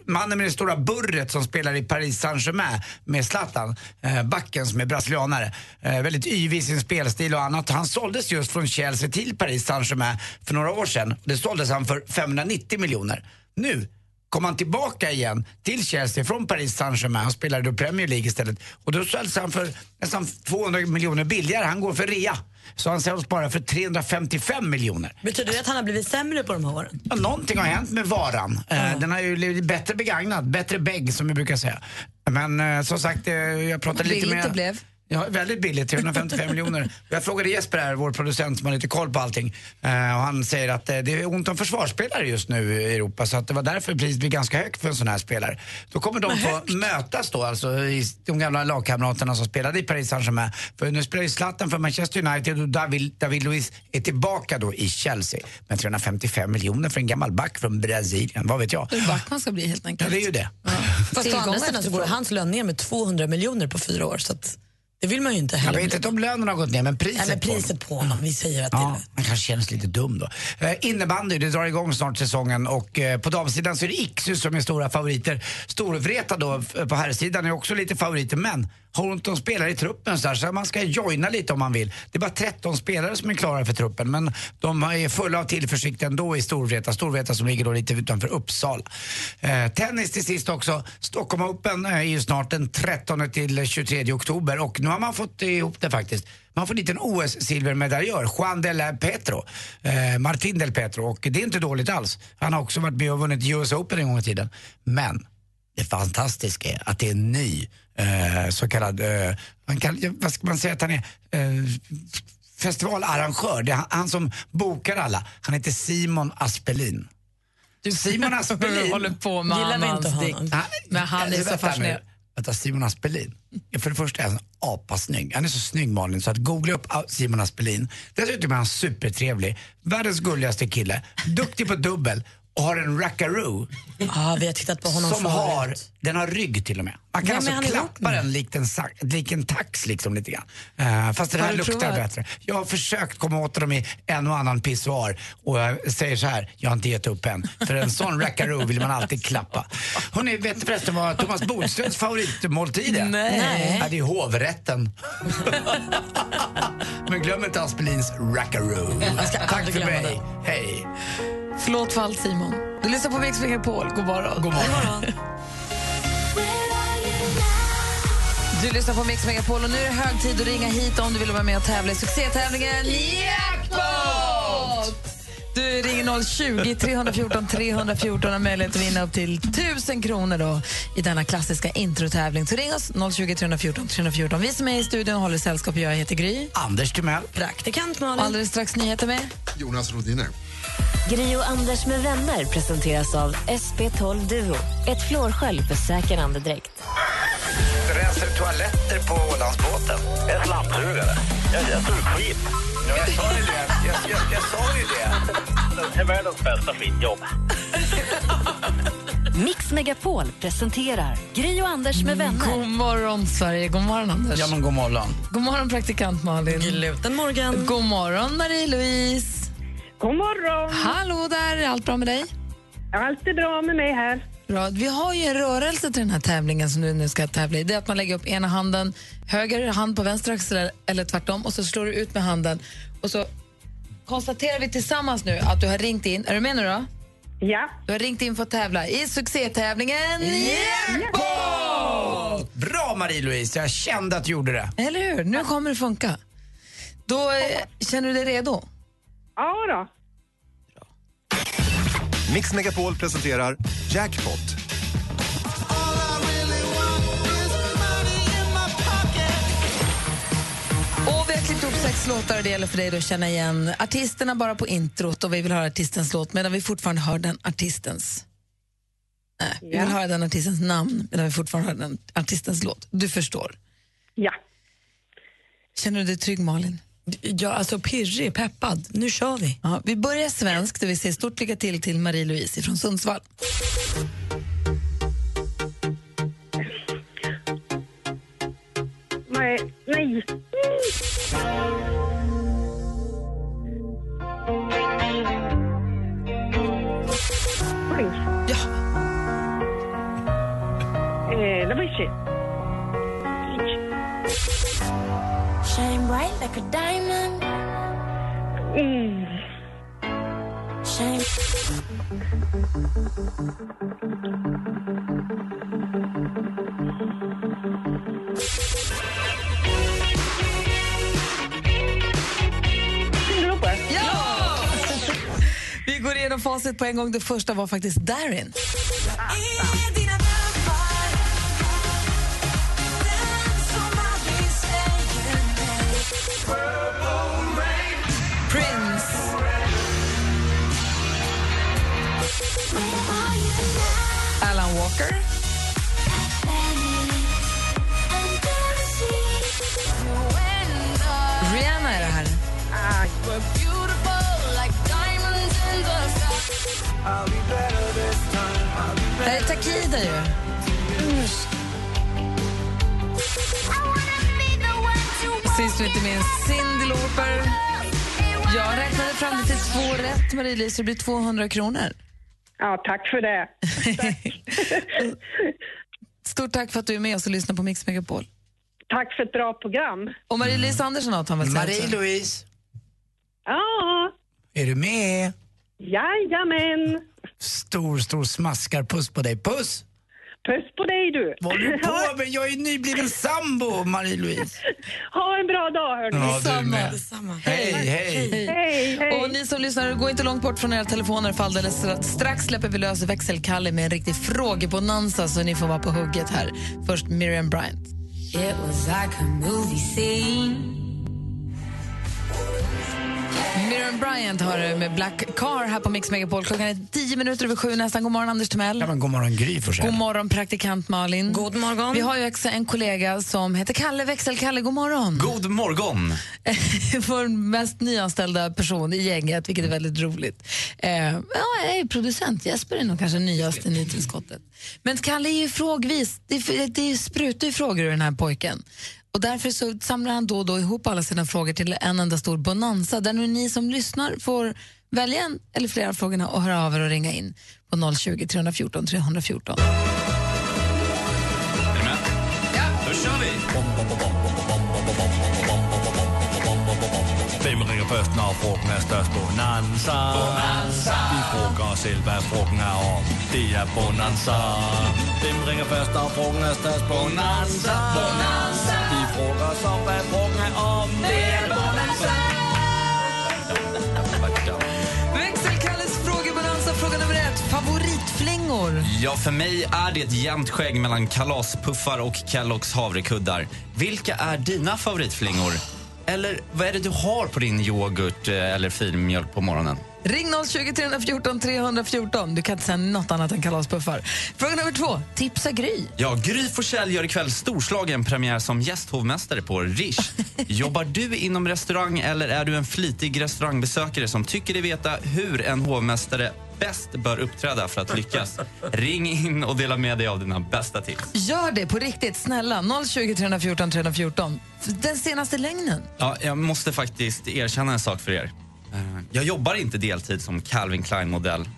mannen med det stora burret som spelar i Paris Saint-Germain med Zlatan, backen som är brasilianare. Väldigt yvig i sin spelstil och annat. Han såldes just från Chelsea till Paris Saint-Germain för några år sedan. Det såldes han för 590 miljoner. Nu kom han tillbaka igen till Chelsea från Paris Saint-Germain. Han spelade då Premier League istället. Och då säljs han för nästan 200 miljoner billigare. Han går för rea. Så han säljs bara för 355 miljoner. Betyder det att han har blivit sämre på de här åren? Ja, någonting har hänt med varan. Eh, Den har ju blivit bättre begagnad, bättre bägg som vi brukar säga. Men eh, som sagt, eh, jag pratade lite med... blev. Ja, väldigt billigt, 355 miljoner. Jag frågade Jesper här, vår producent som har lite koll på allting. Eh, och han säger att eh, det är ont om försvarsspelare just nu i Europa så att det var därför priset blir ganska högt för en sån här spelare. Då kommer de få mötas då, alltså i, de gamla lagkamraterna som spelade i Paris Saint-Germain. För nu spelar ju Zlatan för Manchester United och David, David Luiz är tillbaka då i Chelsea. Men 355 miljoner för en gammal back från Brasilien, vad vet jag? Hur back man ska bli helt Ja, enkelt. det är ju det. Fast å andra sidan så går hans lön ner med 200 miljoner på fyra år. Så att det vill man ju inte Jag heller. vet inte om lönen har gått ner, men priset, Nej, men priset på honom. Vi säger att Ja, man kanske känns lite dum då. Eh, innebandy, det drar igång snart säsongen och eh, på damsidan så är det Iksu som är stora favoriter. Storvreta då på herrsidan är också lite favoriter men har ont om spelare i truppen så, här, så man ska joina lite om man vill. Det är bara 13 spelare som är klara för truppen men de är fulla av tillförsikt ändå i Storvreta. Storvreta som ligger då lite utanför Uppsala. Eh, tennis till sist också. Stockholm Open eh, är ju snart den 13 till 23 oktober och nu har man fått ihop det faktiskt. Man får dit en OS-silvermedaljör, Juan del Petro, eh, Martin del Petro och det är inte dåligt alls. Han har också varit med och vunnit US Open en gång i tiden. Men det fantastiska är att det är en ny eh, så kallad, eh, man kan, vad ska man säga att han är, eh, festivalarrangör. Det är han, han som bokar alla. Han heter Simon Aspelin. Simon Aspelin. håller på med Gillar vi inte honom? Men han är så fascinerande. Vänta, Simon Aspelin. För det första är han apasnygg. Han är så snygg Malin så att googla upp ah, Simon Aspelin. Dessutom är han supertrevlig. Världens gulligaste kille. Duktig på dubbel och har en rackaroo. Ja, vi har tittat på honom Som förut. har, den har rygg till och med. Man kan Vem alltså klappa den likt en, lik en tax liksom lite grann. Eh, fast det här luktar provat? bättre. Jag har försökt komma åt dem i en och annan pissoar och jag säger så här, jag har inte gett upp än. För en sån rackaroo vill man alltid klappa. Hörrni, vet ni förresten vad Thomas Bodströms favoritmåltid är? Nej. Ja, det är hovrätten. Men glöm inte Aspelins rackaroo. Tack för mig. Hej. Förlåt för allt Simon. Du lyssnar på Mix Megapol. God morgon. God morgon. Du lyssnar på Mix Megapol och nu är det hög tid att ringa hit om du vill vara med och tävla i succétävlingen Jackpot! Du ringer 020 314 314 och möjlighet att vinna upp till 1000 kronor då i denna klassiska introtävling. Så ring oss 020 314 314. Vi som är i studion håller sällskap. Jag heter Gry. Anders Timell. Praktikant Malin. Alldeles strax nyheter med. Jonas Rodiner. Gri och Anders med vänner presenteras av SP12 Duo. Ett flårskölj för säker andedräkt. Rensar du toaletter på Ålandsbåten? En slamsugare. Jag, jag tog skit. Ja, jag sa ju det. Jag, jag, jag sa ju det. Det är världens bästa skitjobb. Mix Megapol presenterar Gri och Anders med vänner. God morgon, Sverige. God morgon, Anders. Ja, men god morgon. God morgon, praktikant Malin. Gluten morgon. God morgon, Marie-Louise. God morgon! Hallå där. Är allt bra med dig? Allt är bra med mig här. Bra. Vi har ju en rörelse till den här tävlingen som du nu ska tävla i. Det är att man lägger upp ena handen, höger hand på vänster axel eller tvärtom och så slår du ut med handen. Och så konstaterar vi tillsammans nu att du har ringt in. Är du med nu då? Ja. Du har ringt in för att tävla i succétävlingen Jackpot! Bra Marie-Louise, jag kände att du gjorde det. Eller hur? Nu kommer det funka. Då eh, känner du dig redo? Ja då. Mix Megapol presenterar Jackpot. Och vi har klippt ihop sex låtar och det gäller för dig då att känna igen artisterna bara på introt och vi vill höra artistens låt medan vi fortfarande hör den artistens Nej, vi vill höra den artistens namn medan vi fortfarande hör den artistens låt. Du förstår. Ja. Känner du dig trygg Malin? Ja, alltså pirrig, peppad. Nu kör vi. Ja, vi börjar svenskt det vill säga stort lycka till till Marie-Louise från Sundsvall. Nej. Nej. Ja. Eh, Shine bright like a diamond. Mm. Ja! Vi går igenom facit på en gång. Det första var faktiskt Darin. Prince. Det här är Takida ju. Sist men inte minst Cyndi Lauper. Jag räknade fram det till två rätt, Marie-Louise. Det blir 200 kronor. Ja, tack för det. Stort tack för att du är med oss och lyssnar på Mix Megapol. Tack för ett bra program. Och Marie-Louise Andersson har han väl? Marie-Louise, Ja, är du med? Jajamän. Stor, stor smaskarpuss på dig. Puss! Puss på dig du. Vad håller du på med? Jag är nybliven sambo, Marie-Louise. Ha en bra dag hörni. Ja, du Detsamma. med. Detsamma. Hej, hej. Hej, hej. Och ni som lyssnar, gå inte långt bort från era telefoner för alldeles strax släpper vi lös växelkalle med en riktig frågebonanza så ni får vara på hugget här. Först Miriam Bryant. It was like a movie scene. Miriam Bryant har det med Black Car här på Mix Megapol. Klockan är tio minuter över sju nästan. God morgon Anders Timell. Ja, men god morgon Gry Forssell. God morgon praktikant Malin. God morgon. Vi har ju också en kollega som heter Kalle Växelkalle. God morgon. God morgon! Vår mest nyanställda person i gänget, vilket är väldigt roligt. Eh, ja, jag är producent. Jesper är nog kanske nyast i nytillskottet. Men Kalle är ju frågvis. Det, det sprutar ju frågor ur den här pojken. Och därför så samlar han då och då ihop alla sina frågor till en enda stor bonanza där nu ni som lyssnar får välja en eller flera av frågorna och höra av er och ringa in på 020 314 314. Är ni med? Ja. Då kör vi! Hvem ringer først, når frugten er størst? Bonanza. Bonanza. Vi frågar os selv, hvad frugten er om. Det er Bonanza. Hvem ringer først, når frugten er størst? Bonanza. Bonanza. Vi frågar os om, hvad frugten er om. Det Bonanza. Växelkalles frågebonanza, fråga nummer ett. Favoritflingor? Ja, för mig är det ett jämnt skägg mellan kalaspuffar och Kelloggs havrekuddar. Vilka är dina favoritflingor? Eller vad är det du har på din yoghurt eh, eller filmjölk på morgonen? Ring 020 314 314. Du kan inte säga något annat än kalaspuffar. Fråga nummer två. Tipsa Gry. Ja, Gry Forssell gör ikväll storslagen premiär som gästhovmästare på Rish. Jobbar du inom restaurang eller är du en flitig restaurangbesökare som tycker dig veta hur en hovmästare bäst bör uppträda för att lyckas? Ring in och dela med dig av dina bästa tips. Gör det på riktigt, snälla. 020 314 314. Den senaste lögnen. Ja, jag måste faktiskt erkänna en sak för er. Eh, Jag jobbar inte deltid som Calvin Klein-modell.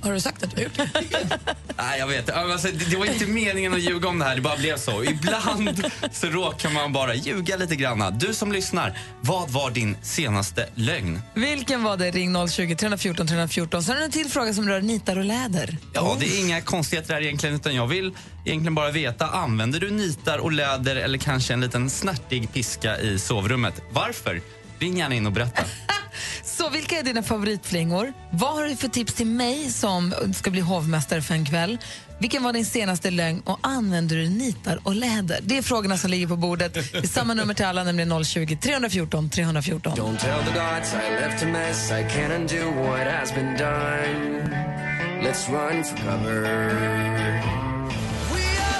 Har du sagt att du har gjort det? Nej, jag vet. Alltså, det det var inte meningen att ljuga om det här, det bara blev så. Ibland så råkar man bara ljuga lite grann. Du som lyssnar, vad var din senaste lögn? Vilken var det? Ring 020 314 314. Sen är det en till fråga som rör nitar och läder. Ja, det är inga konstigheter här egentligen, utan jag vill egentligen bara veta, använder du nitar och läder eller kanske en liten snärtig piska i sovrummet? Varför? Ring gärna in och berätta. Så vilka är dina favoritflingor? Vad har du för tips till mig som ska bli hovmästare för en kväll? Vilken var din senaste lögn och använder du nitar och läder? Det är frågorna som ligger på bordet. Det är samma nummer till alla, nämligen 020 314 314. Don't tell the gods I left a mess. I can't undo what has been done. Let's run for cover.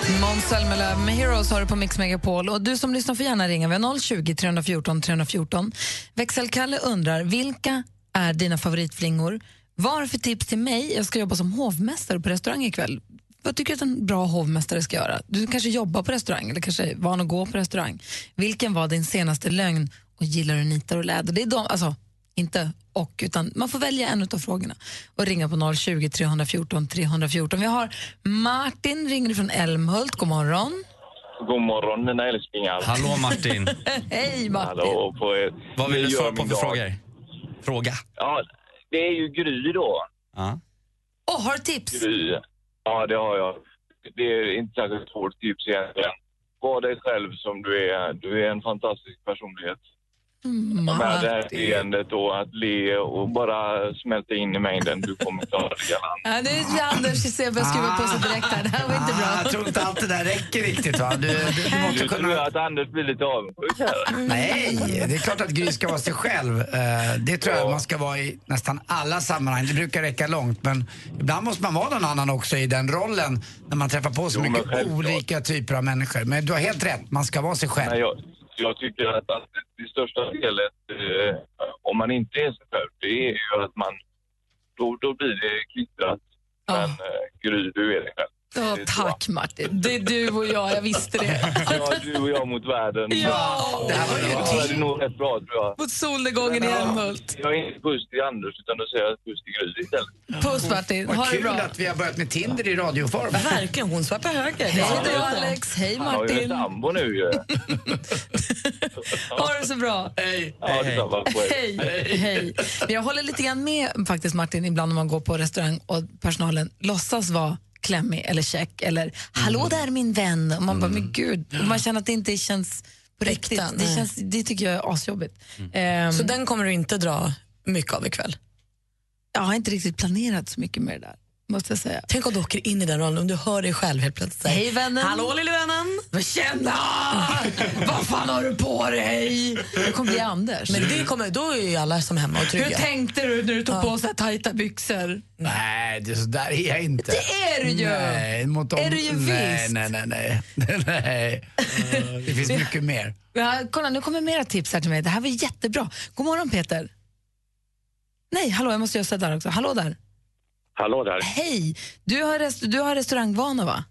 Måns Zelmerlöw med Heroes har du på Mix Megapol. Och du som lyssnar får gärna ringa. Vi har 020 314 314. Växelkalle undrar, vilka är dina favoritflingor? Vad har du för tips till mig? Jag ska jobba som hovmästare på restaurang ikväll. Vad tycker du att en bra hovmästare ska göra? Du kanske jobbar på restaurang eller kanske är van att gå på restaurang. Vilken var din senaste lögn och gillar du nitar och läder? Det är de, alltså, inte och, utan man får välja en av frågorna och ringa på 020 314 314. Vi har Martin, ringer från Älmhult. God morgon. God morgon mina älsklingar. Hallå Martin. Hej Martin. Hallå på er. Vad vill du svara på för dag. frågor? Fråga. Ja, det är ju Gry då. Ja. Åh, har du tips? Gry. Ja, det har jag. Det är inte särskilt svårt tips egentligen. Var dig själv som du är. Du är en fantastisk personlighet. Mm, Med det här och att le och bara smälta in i mängden. Du kommer klara det galant. Ja, det är Anders Sebbe skruvar på sig direkt där. Det här var inte bra. Ah, jag tror inte allt det där räcker riktigt. Va? Du, du, du måste Nu tror kunna... jag att Anders blir lite avundsjuk här. Nej, det är klart att Gry ska vara sig själv. Eh, Det tror jag man ska vara i nästan alla sammanhang. Det brukar räcka långt. Men ibland måste man vara någon annan också i den rollen när man träffar på så Jo, mycket olika typer av människor. Men du har helt rätt, man ska vara sig själv. Nej, jag, jag tycker att, att det största felet, eh, om man inte är sig själv, det är ju att man... Då, då blir det kvittrat. Men eh, Gry, du är dig själv. Åh, tack Martin. Det är du och jag, jag visste det. Ja, du och jag mot världen. Ja! det här var ja, det är nog rätt bra, tror jag. Mot solnedgången i Älmhult. Jag är inte puss till Anders, utan då säger jag puss till Gry istället. Puss Martin, ha det kul bra. att vi har börjat med Tinder i radioform. Verkligen, hon svappar höger. Hej då Alex, hej Han har ju en Martin. sambo nu ju. Ha det så bra. Hej. Hej. Hej. Men jag håller lite grann med faktiskt Martin ibland när man går på restaurang och personalen låtsas vara klämmig eller check eller hallå där min vän. Och man bara, men gud. Och man känner att det inte känns på riktigt. Äkta, Det, känns, det tycker jag är asjobbigt. Ehm, Så den kommer du inte dra mycket av ikväll? jag har inte riktigt planerat så mycket med det där, måste jag säga. Tänk om du åker in i den rollen, om du hör dig själv helt plötsligt. Hej vännen. Hallå lille vännen! Tjena! Vad fan har du på dig? Jag kommer bli Anders. Men det kommer, då är ju alla som hemma och Hur trygga. tänkte du när du tog Ja. på så här tajta byxor? Nej, det, så där är jag inte. Det är du ju! Nej, mot dem. Är du ju nej, visst. nej, nej, nej. nej. Det finns mycket mer. Ja, kolla, nu kommer mera tips här till mig. Det här var jättebra. God morgon Peter. Nej, hallå, jag måste göra så där också. Hallå där. Hallå där. Hej! Du har, rest- du har restaurangvana va?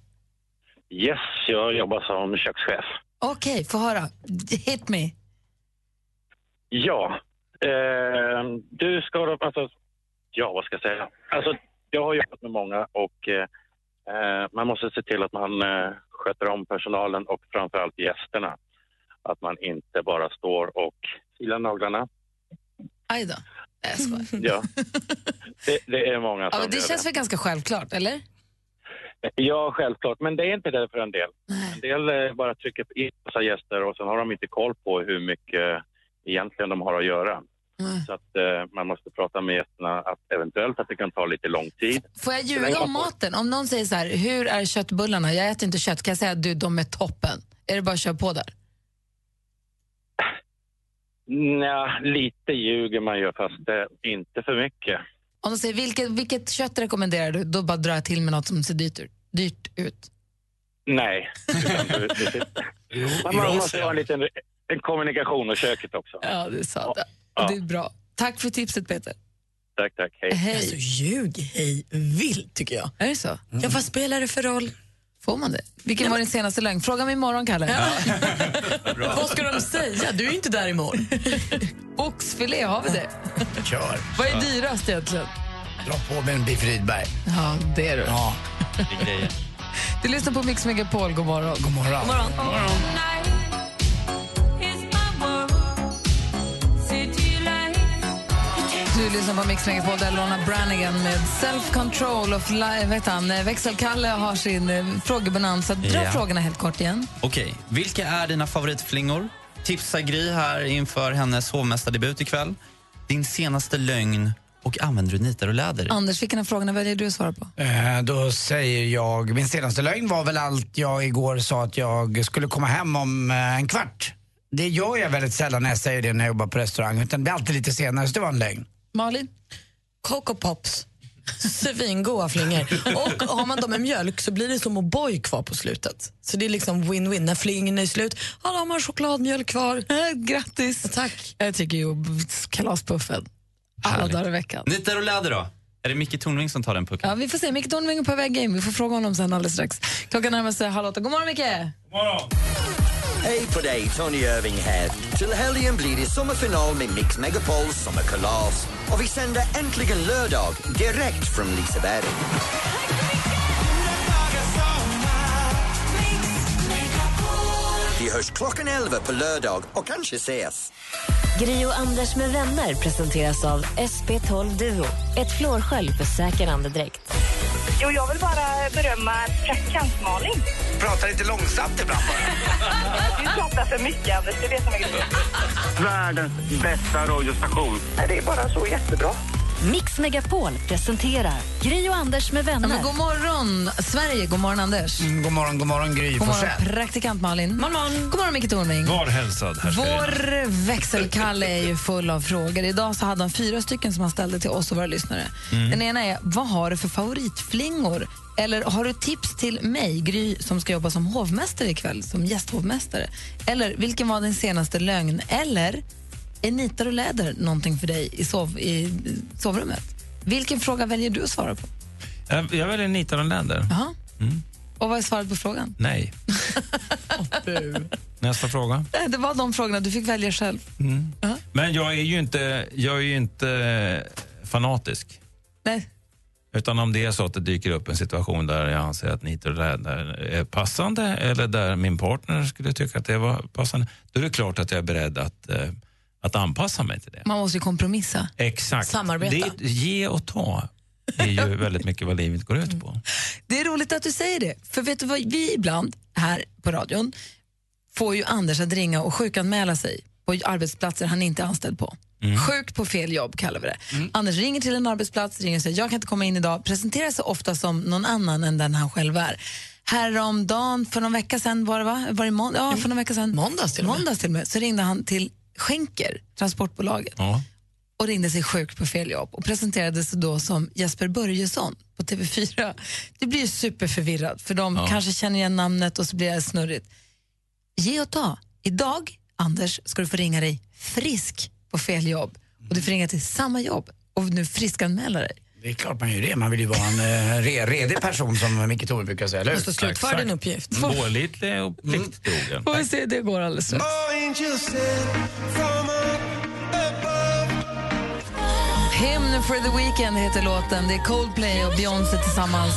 Yes, jag jobbar som kökschef. Okej, få höra. Hit me. Ja, eh, du ska då, alltså, ja vad ska jag säga? Alltså, jag har jobbat med många och eh, man måste se till att man eh, sköter om personalen och framförallt gästerna. Att man inte bara står och filar naglarna. Aj då. Nej, Jag skojar. Ja, det, det är många Ja, som men det gör känns väl ganska självklart, eller? Ja, självklart. Men det är inte det för en del. En del eh, bara trycker in massa gäster och sen har de inte koll på hur mycket egentligen de har att göra. Så att eh, man måste prata med gästerna att eventuellt att det kan ta lite lång tid. Får jag ljuga om maten? Om någon säger så här, hur är köttbullarna? Jag äter inte kött. Kan jag säga att du, de är toppen? Är det bara att köra på där? Nja, lite ljuger man ju fast inte för mycket. Om de säger, vilket, vilket kött rekommenderar du? Då bara drar jag till med något som ser dyrt ut. Dyrt ut. Nej. Man man måste ha en liten en kommunikation och köket också. Ja, det är sant. Ja. Det är bra. Tack för tipset, Peter. Tack, tack. Hej. Hej. Alltså, ljug hej vilt tycker jag. Är det så? Ja, vad spelar det för roll? Får man det? Vilken var din senaste lögn? Fråga mig imorgon, Kalle. Vad ska de säga? Du är ju inte där imorgon. Oxfilé, har vi det? Kör. Vad är dyrast egentligen? Dra på med en Biff Rydberg. Ja, det är du. Ja. Det är grejer. Du lyssnar på Mix Megapol. God morgon. God morgon. God morgon. Du lyssnar på Mix Megapol där Lorna Branigan med Self Control och fly, vet han, eh, Växelkalle har sin eh, frågebonanza. Dra Ja. frågorna helt kort igen. Okej, vilka är dina favoritflingor? Tipsa Gry här inför hennes hovmästardebut ikväll. Din senaste lögn och använder du nitar och läder? Anders, vilken av frågorna väljer du att svara på? Eh, Då säger jag, min senaste lögn var väl allt jag igår sa att jag skulle komma hem om eh, en kvart. Det gör jag väldigt sällan när jag säger det när jag jobbar på restaurang, utan det blir alltid lite senare, så det var en lögn. Malin? Coco Pops. Svingoda flingor. Och har man dem med mjölk så blir det som O'boy kvar på slutet. Så det är liksom win-win. När flingen är slut, ja, då har man chokladmjölk kvar. Grattis! Tack. Jag tycker ju kalaspuffen. Alla Härligt. dagar i veckan. Nitar och läder då? Är det Micke Tornving som tar den pucken? Ja, vi får se. Micke Tornving är på väg in. Vi får fråga honom sen alldeles strax. Klockan närmar sig halv åtta. God morgon, Micke! Hej på dig, Tony Irving här. Till helgen blir det sommarfinal med Mix Megapols sommarkalas. Och vi sänder äntligen lördag direkt från Liseberg. Vi hörs klockan 11 på lördag och kanske ses. Gri och Anders med vänner presenteras av SP12 Duo. Ett flårskölj för säker andedräkt. Jo, jag vill bara berömma praktikant Malin. Prata lite långsamt ibland bara. Du pratar för mycket, Anders. Det vet jag mycket Världens bästa radiostation. Det är bara så jättebra. Mix Megapol presenterar Gri och Anders med Ja, men vänner. god morgon, Sverige. God morgon, Anders. Mm, god morgon, god morgon Gry God morgon, praktikant Malin. God morgon, Micke Tornving. Var hälsad, Vår växelkalle är ju full av frågor. Idag så hade han fyra stycken som han ställde till oss och våra lyssnare. Mm. Den ena är, vad har du för favoritflingor? Eller har du tips till mig, Gry, som ska jobba som hovmästare ikväll, som gästhovmästare? Eller vilken var din senaste lögn? Eller är nitar och läder någonting för dig i, sov, i sovrummet? Vilken fråga väljer du att svara på? Jag, jag väljer nitar och läder. Jaha. Mm. Och vad är svaret på frågan? Nej. Nästa fråga. Eh, Det var de frågorna, du fick välja själv. Mm. Men jag är ju inte, jag är ju inte fanatisk. Nej. Utan om det är så att det dyker upp en situation där jag anser att nitar och läder är passande eller där min partner skulle tycka att det var passande, då är det klart att jag är beredd att, eh, att anpassa mig till det. Man måste ju kompromissa. Exakt. Samarbeta. Det, ge och ta är ju väldigt mycket vad livet går ut på. Det är roligt att du säger det. För vet du vad, vi ibland här på radion får ju Anders att ringa och sjukanmäla sig på arbetsplatser han inte är anställd på. Sjuk på fel jobb kallar vi det. Anders ringer till en arbetsplats, ringer och säger jag kan inte komma in idag, presenterar sig ofta som någon annan än den han själv är. Häromdagen, för någon vecka sedan var det va? Var det månd- ja, för någon vecka sedan. Måndags till och med. Måndags till och med. Så ringde han till Schenker, transportbolaget Ja. och ringde sig sjuk på fel jobb och presenterade sig då som Jesper Börjesson på TV4. Det blir superförvirrat för de Ja. kanske känner igen namnet och så blir det snurrigt. Ge och ta. Idag, Anders, ska du få ringa dig frisk på fel jobb och du får ringa till samma jobb och nu friskanmäla dig. Det är klart man gör det. Man vill ju vara en eh, re, redig person som Micke Tornving brukar säga, eller hur? Måste slutföra din uppgift. Pålitlig och plikttrogen. Får vi se, det går alldeles strax. Hymn for the Weekend heter låten. Det är Coldplay och Beyoncé tillsammans.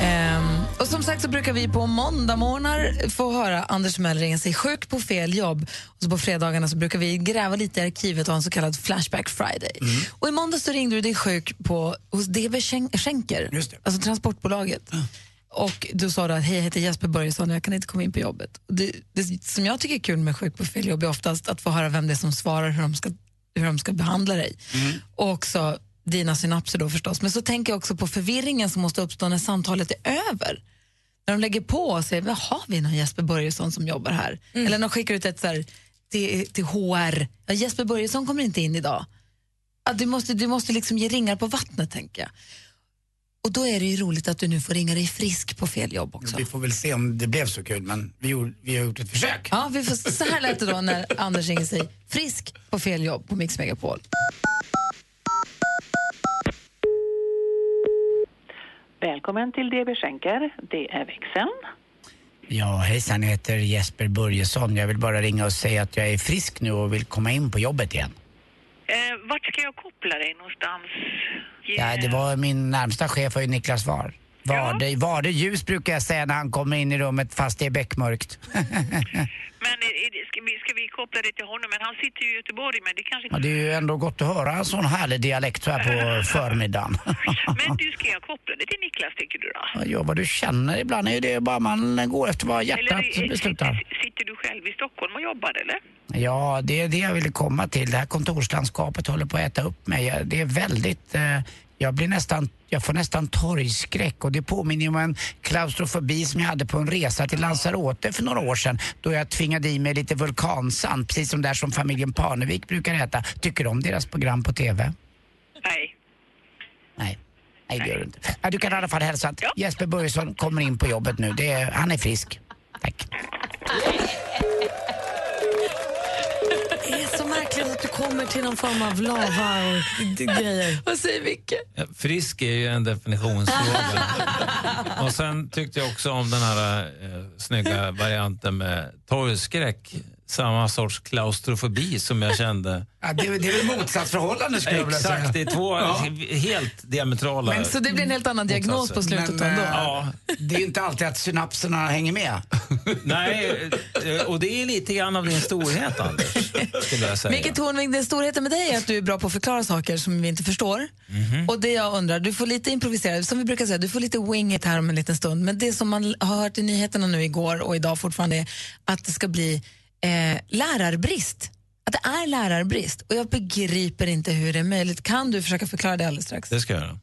Ehm, och som sagt så brukar vi på måndagmorgnar få höra Anders Möller ringa sig sjuk på fel jobb. Och så på fredagarna så brukar vi gräva lite i arkivet och ha en så kallad Flashback Friday. Och i måndags så ringde du dig sjuk på, hos DB Schenk- Schenker, alltså transportbolaget. Och du sa då att hej, jag heter Jesper Börjesson och jag kan inte komma in på jobbet. Det, det som jag tycker är kul med sjuk på fel jobb är oftast att få höra vem det är som svarar, hur de ska, hur de ska behandla dig. Och också dina synapser då förstås. Men så tänker jag också på förvirringen som måste uppstå när samtalet är över. När de lägger på och säger, "Vad har vi någon Jesper Börjesson som jobbar här? Eller när de skickar ut ett så här, till, till HR, ja, Jesper Börjesson kommer inte in idag. Att du, måste, du måste liksom ge ringar på vattnet tänker jag. Och då är det ju roligt att du nu får ringa dig frisk på fel jobb också. Vi får väl se om det blev så kul, men vi, gjorde, vi har gjort ett försök. Ja, vi får, så här lät det då när Anders ringer sig frisk på fel jobb på Mix Megapol. Välkommen till DB Schenker. Det är växeln. Ja, hejsan, jag heter Jesper Börjesson. Jag vill bara ringa och säga att jag är frisk nu och vill komma in på jobbet igen. Eh, vart ska jag koppla dig någonstans? Ge- Ja, det var min närmsta chef var ju Niklas Var. Var, det, var det ljus brukar jag säga när han kommer in i rummet fast det är beckmörkt. Men ska, vi, ska vi koppla det till honom? Men han sitter ju i Göteborg, men det kanske Ja, det är ju ändå gott att höra en sån härlig dialekt så här på förmiddagen. Men du, ska jag koppla det till Niklas, tycker du då? Ja, vad du känner. Ibland är det bara man går efter vad hjärtat Eller, beslutar. Sitter, sitter du själv i Stockholm och jobbar, eller? Ja, det är det jag ville komma till. Det här kontorslandskapet håller på att äta upp mig. Det är väldigt... Eh, jag blir nästan... Jag får nästan torgskräck och det påminner om en klaustrofobi som jag hade på en resa till Lanzarote för några år sedan då jag tvingade i mig lite vulkansand, precis som där som familjen Parnevik brukar äta. Tycker du om deras program på TV? Nej. Nej. Nej, det gör du inte. Ja, du kan i alla fall hälsa att Jesper Börjesson kommer in på jobbet nu. Det är, han är frisk. Kommer till någon form av lava och grejer. Vad säger Micke? Ja, Frisk är ju en definitionsfråga. och sen tyckte jag också om den här eh, snygga varianten med torgskräck. Samma sorts klaustrofobi som jag kände. Ja, det, är- det är väl motsatsförhållande skulle jag vilja säga. Exakt, det är två Ja. helt diametrala Men Så det blir en helt annan diagnos på slutet Men, ändå. eh, Ja. Det är ju inte alltid att synapserna hänger med. Nej, eh, och det är lite grann av din storhet, Anders. Skulle jag säga. Micke Tornving, den storheten med dig är att du är bra på att förklara saker som vi inte förstår. Mhm. Och det jag undrar, du får lite improvisera, som vi brukar säga, du får lite wing it här om en liten stund. Men det som man har hört i nyheterna nu igår och idag fortfarande är att det ska bli eh, lärarbrist. Att det är lärarbrist. Och jag begriper inte hur det är möjligt. Kan du försöka förklara det alldeles strax? Det ska jag göra.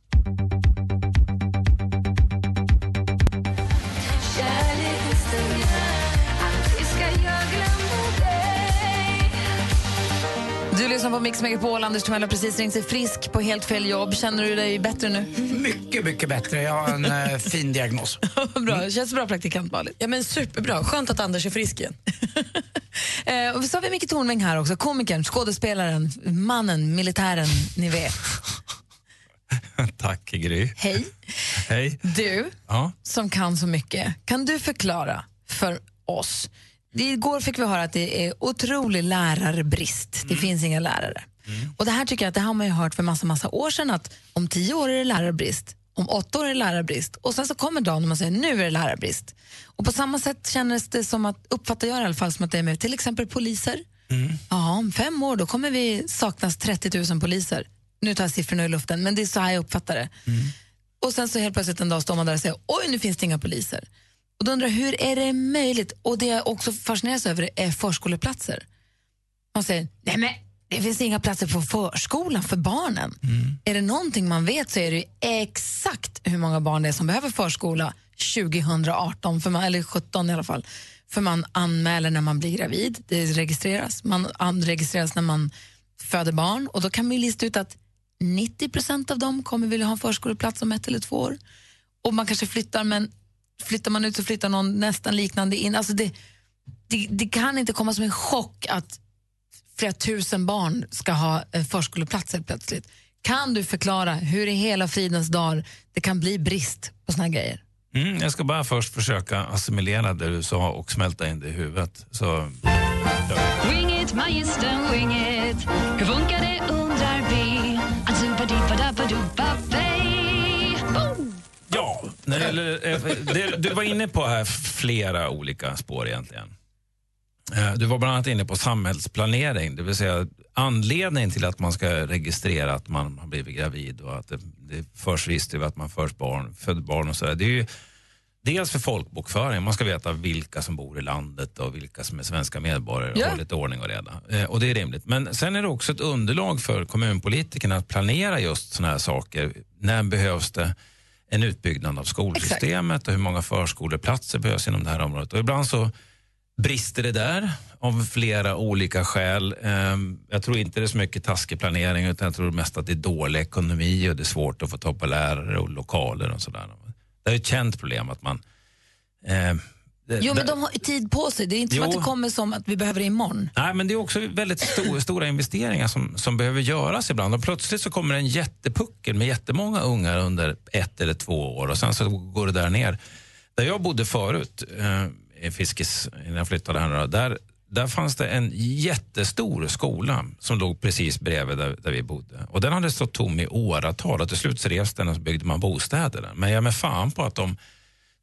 Du lyssnar på Mix Megapol, Anders Timell har precis ringt sig frisk på helt fel jobb. Känner du dig bättre nu? Mycket, mycket bättre. Jag har en eh, fin diagnos. bra, känns bra praktikant Malin. Ja, men superbra. Skönt att Anders är frisk igen. Eh, och så har vi Micke Tornving här också, komikern, skådespelaren, mannen, militären, ni vet. Tack, Gry. Hej. Hej. Du, Ja. som kan så mycket, kan du förklara för oss? Igår fick vi höra att det är otrolig lärarbrist. Det finns inga lärare. Och det här tycker jag att det har man ju hört för massa, massa år sedan att om tio år är det lärarbrist, om åtta år är det lärarbrist och sen så kommer dagen när man säger nu är det lärarbrist. Och på samma sätt känns det som att, uppfattar jag i alla fall som att det är med till exempel poliser. Ja, om fem år då kommer vi saknas 30 000 poliser. Nu tar jag siffrorna i luften, men det är så här jag uppfattar det. Och sen så helt plötsligt en dag står man där och säger oj, nu finns det inga poliser. Och då undrar jag, hur är det möjligt? Och det jag också fascineras över är förskoleplatser. Man säger, nej men det finns inga platser på förskolan för barnen. Är det någonting man vet så är det exakt hur många barn det är som behöver förskola 2018, för man, eller 17 i alla fall. För man anmäler när man blir gravid, det registreras. Man an- registreras när man föder barn och då kan man lista ut att 90 procent av dem kommer vilja ha en förskoleplats om ett eller två år. Och man kanske flyttar, men flyttar man ut så flyttar någon nästan liknande in. Alltså det, det, det kan inte komma som en chock att flera tusen barn ska ha en förskoleplats helt plötsligt. Kan du förklara hur i hela fridens dag det kan bli brist på såna här grejer? Mm, jag ska bara först försöka assimilera det du sa och smälta in det i huvudet. Så, Wing it, magistern, wing it. Hur funkar det undrar vi? När det, gäller, eh, det, du var inne på här flera olika spår egentligen. Eh, Du var bland annat inne på samhällsplanering, det vill säga anledningen till att man ska registrera att man har blivit gravid och att det, det förs register över att man förs barn, föder barn och sådär. Det är ju dels för folkbokföring, man ska veta vilka som bor i landet och vilka som är svenska medborgare och Ja. ha lite ordning och reda. Eh, Och det är rimligt. Men sen är det också ett underlag för kommunpolitikerna att planera just sådana här saker. När behövs det en utbyggnad av skolsystemet och hur många förskoleplatser behövs inom det här området. Och ibland så brister det där av flera olika skäl. Ehm, Jag tror inte det är så mycket taskig planering utan jag tror mest att det är dålig ekonomi och det är svårt att få tag på lärare och lokaler och sådär. Det är ett känt problem att man... Jo, men de har tid på sig. Det är inte som Jo. att det kommer som att vi behöver det imorgon. Nej, men det är också väldigt sto- stora investeringar som, som behöver göras ibland. Och plötsligt så kommer en jättepuckel med jättemånga ungar under ett eller två år och sen så går det där ner. Där jag bodde förut, eh, i Fiskis, innan jag flyttade här, då, där, där fanns det en jättestor skola som låg precis bredvid där, där vi bodde. Och den hade stått tom i åratal och till slut så revs den och så byggde man bostäder där. Men jag med fan på att om,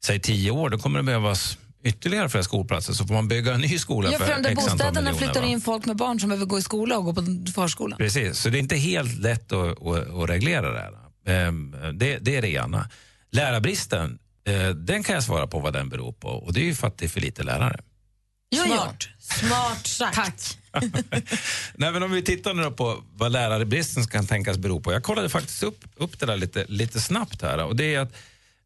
säg tio år, då kommer det behövas ytterligare flera skolplatser så får man bygga en ny skola Ja, för för de där bostäderna flyttar va? in folk med barn som behöver gå i skola och gå på förskolan. Precis, så det är inte helt lätt att, att, att reglera det här. Ehm, Det, det är det ena. Lärarbristen, eh, den kan jag svara på vad den beror på och det är ju för att det är för lite lärare. Smart. Smart sagt. Tack. Nej, men om vi tittar nu på vad lärarbristen kan tänkas bero på. Jag kollade faktiskt upp, upp det där lite, lite snabbt här och det är att eh,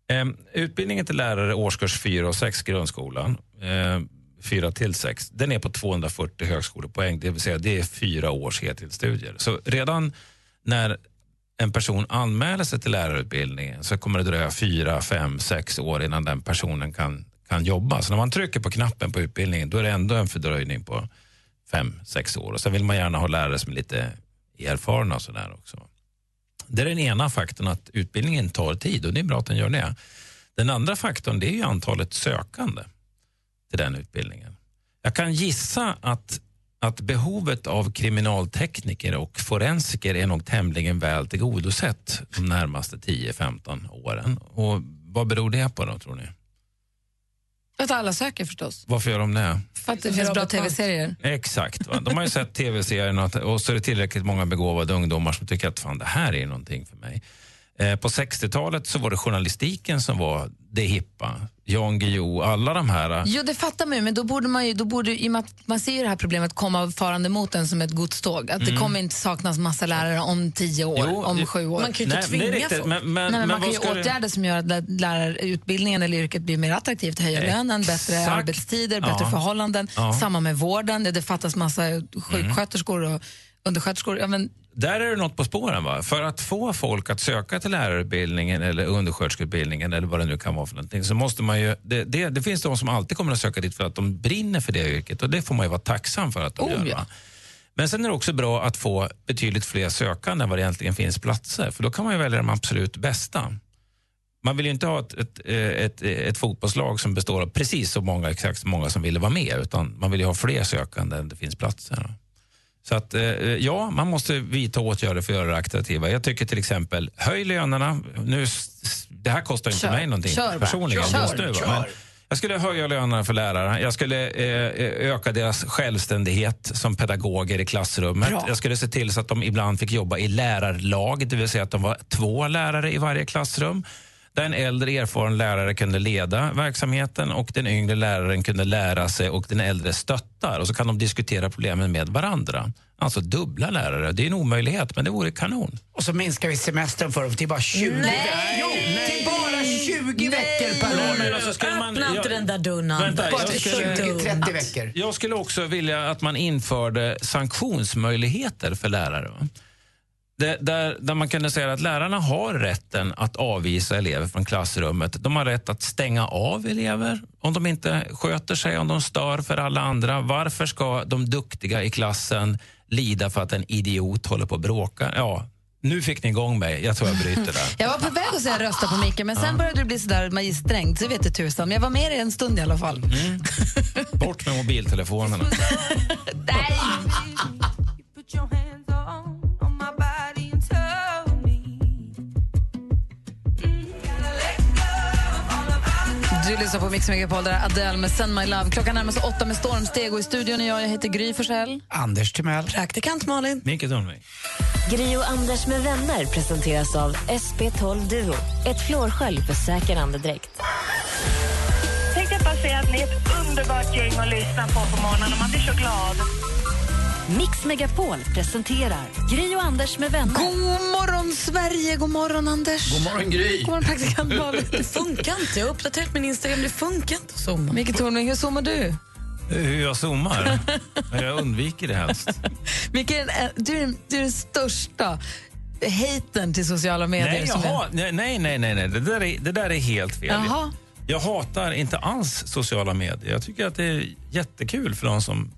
Ehm, utbildningen till lärare årskurs 4 och 6 grundskolan, ehm, 4 till 6, den är på 240 högskolepoäng, det vill säga det är fyra års heltidsstudier. Så redan när en person anmäler sig till lärarutbildningen så kommer det dröja fyra, fem, sex år innan den personen kan, kan jobba. Så när man trycker på knappen på utbildningen då är det ändå en fördröjning på fem, sex år. Och sen vill man gärna ha lärare som är lite erfarna och sådär också. Det är den ena faktorn att utbildningen tar tid och det är bra att den gör det. Den andra faktorn det är ju antalet sökande till den utbildningen. Jag kan gissa att, att behovet av kriminaltekniker och forensiker är nog tämligen väl tillgodosett de närmaste 10-15 åren. Och vad beror det på då, tror ni? Att alla söker förstås. Varför gör de det? För att det finns bra tv-serier. Exakt. Va? De har ju sett tv-serien och, och så är det tillräckligt många begåvade ungdomar som tycker att fan, det här är någonting för mig. Eh, på 60-talet så var det journalistiken som var det hippa. Jan Guillou, alla de här. Jo, det fattar man ju, men då borde man ju, då borde, i och med att man ser ju det här problemet komma farande mot en som ett godståg. Att det Mm. kommer inte saknas massa lärare om tio år, Jo, om det- sju år. Man kan ju inte Nej, det tvinga riktigt, folk. men- men- Nej, men men man kan ju ska det- åtgärder som gör att lä- lärarutbildningen eller yrket blir mer attraktivt, höja lönen, bättre Exakt. arbetstider, bättre Ja. förhållanden. Ja. Mm. Samma med vården, det fattas massa sjuksköterskor och undersköterskor. Ja, men, Där är det något på spåren. Va? För att få folk att söka till lärarutbildningen eller undersköterskeutbildningen eller vad det nu kan vara för någonting så måste man ju... Det, det, det finns de som alltid kommer att söka dit för att de brinner för det yrket och det får man ju vara tacksam för att de Oh, gör. ja. Men sen är det också bra att få betydligt fler sökande än vad det egentligen finns platser för då kan man ju välja de absolut bästa. Man vill ju inte ha ett, ett, eh, ett, ett fotbollslag som består av precis så många, exakt så många som ville vara med utan man vill ju ha fler sökande än det finns platser. Så att, eh, ja, man måste vidta åtgärder för att göra det attraktiva. Jag tycker till exempel, höj lönerna. Nu, det här kostar inte Kör. mig någonting Kör personligen Kör. just nu. Kör. Men jag skulle höja lönerna för lärare. Jag skulle eh, öka deras självständighet som pedagoger i klassrummet. Bra. Jag skulle se till så att de ibland fick jobba i lärarlag, det vill säga att de var två lärare i varje klassrum. Där en äldre erfaren lärare kunde leda verksamheten och den yngre läraren kunde lära sig och den äldre stöttar. Och så kan de diskutera problemen med varandra. Alltså dubbla lärare. Det är en omöjlighet, men det vore kanon. Och så minskar vi semestern för dem till bara 20 Nej. veckor. Jo, till bara 20 veckor per år. men alltså skulle man- Öppna inte den där dörren. Vänta, Bara jag till skulle- 20, 30 veckor. Jag skulle också vilja att man införde sanktionsmöjligheter för lärare. Va? Det, där, där man kunde säga att lärarna har rätten att avvisa elever från klassrummet. De har rätt att stänga av elever om de inte sköter sig, om de stör för alla andra. Varför ska de duktiga i klassen lida för att en idiot håller på att bråka? Ja, nu fick ni igång mig. Jag tror jag bryter där. jag var på väg att säga rösta på Micke, men sen Ja. började det bli sådär magisträngt, så vet du tusan. Men jag var med i en stund i alla fall. Mm. Bort med mobiltelefonerna. Du lyssnar på Mix Megapol, där Adele med Send My Love. Klockan närmar sig åtta med stormsteg och i studion är jag, jag heter Gry Forssell. Anders Timell. Praktikant Malin. Micke Tornving. Gri och Anders med vänner presenteras av SP12 Duo. Ett flårskölj för säker andedräkt. Tänkte jag bara säga att ni är ett underbart gäng att lyssna på på morgonen och man blir så glad. Mix Megapol presenterar Gri och Anders med vänner. God morgon, Sverige! God morgon, Anders! God morgon, Gry! God morgon, praktikant Malin. Det funkar inte. Jag har uppdaterat min Instagram. Det funkar inte att zooma. Micke Tornving, hur zoomar du? Hur jag zoomar? Jag undviker det helst. Micke, du är, den- du är den största haten till sociala medier. Nej, nej, nej, nej, nej, nej. Det, där är, det där är helt fel. Jaha. Jag hatar inte alls sociala medier. Jag tycker att det är jättekul för de som,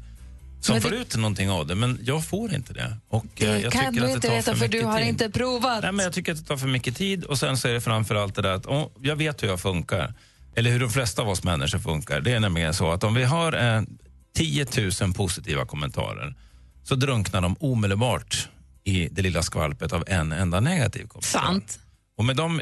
som Men får det- ut någonting av det, men jag får inte det. Och, eh, Det jag kan tycker du att det inte veta, för mycket du har tid. inte provat. Nej, men jag tycker att det tar för mycket tid och sen så är det framförallt det där att åh, jag vet hur jag funkar. Eller hur de flesta av oss människor funkar. Det är nämligen så att om vi har eh, 10 000 positiva kommentarer så drunknar de omedelbart i det lilla skvalpet av en enda negativ kommentar. Sant. Och med de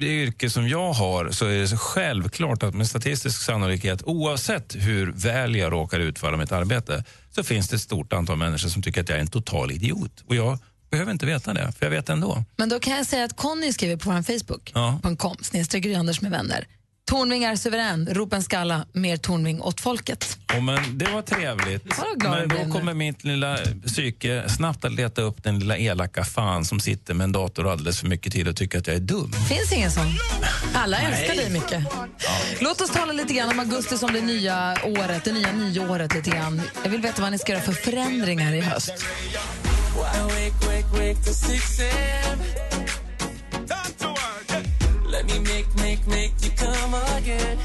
yrke som jag har så är det så självklart att med statistisk sannolikhet oavsett hur väl jag råkar utföra mitt arbete så finns det ett stort antal människor som tycker att jag är en total idiot. Och jag behöver inte veta det, för jag vet ändå. Men då kan jag säga att Conny skriver på vår Facebook, Ja. .com, snedstreck Gry Anders med vänner. Tornving är suverän, rop en skalla, mer Tornving åt folket. Och men det var trevligt. Men då kommer mitt lilla psyke snabbt att leta upp den lilla elaka fan som sitter med en dator alldeles för mycket tid och tycker att jag är dum. Finns ingen sån. Alla Nej. älskar dig mycket. Låt oss tala lite grann om augusti som det nya året, det nya nyåret lite grann. Jag vill veta vad ni ska göra för förändringar i höst. Wake, wake, wake till 6 a.m. Let me make, make, make you come again.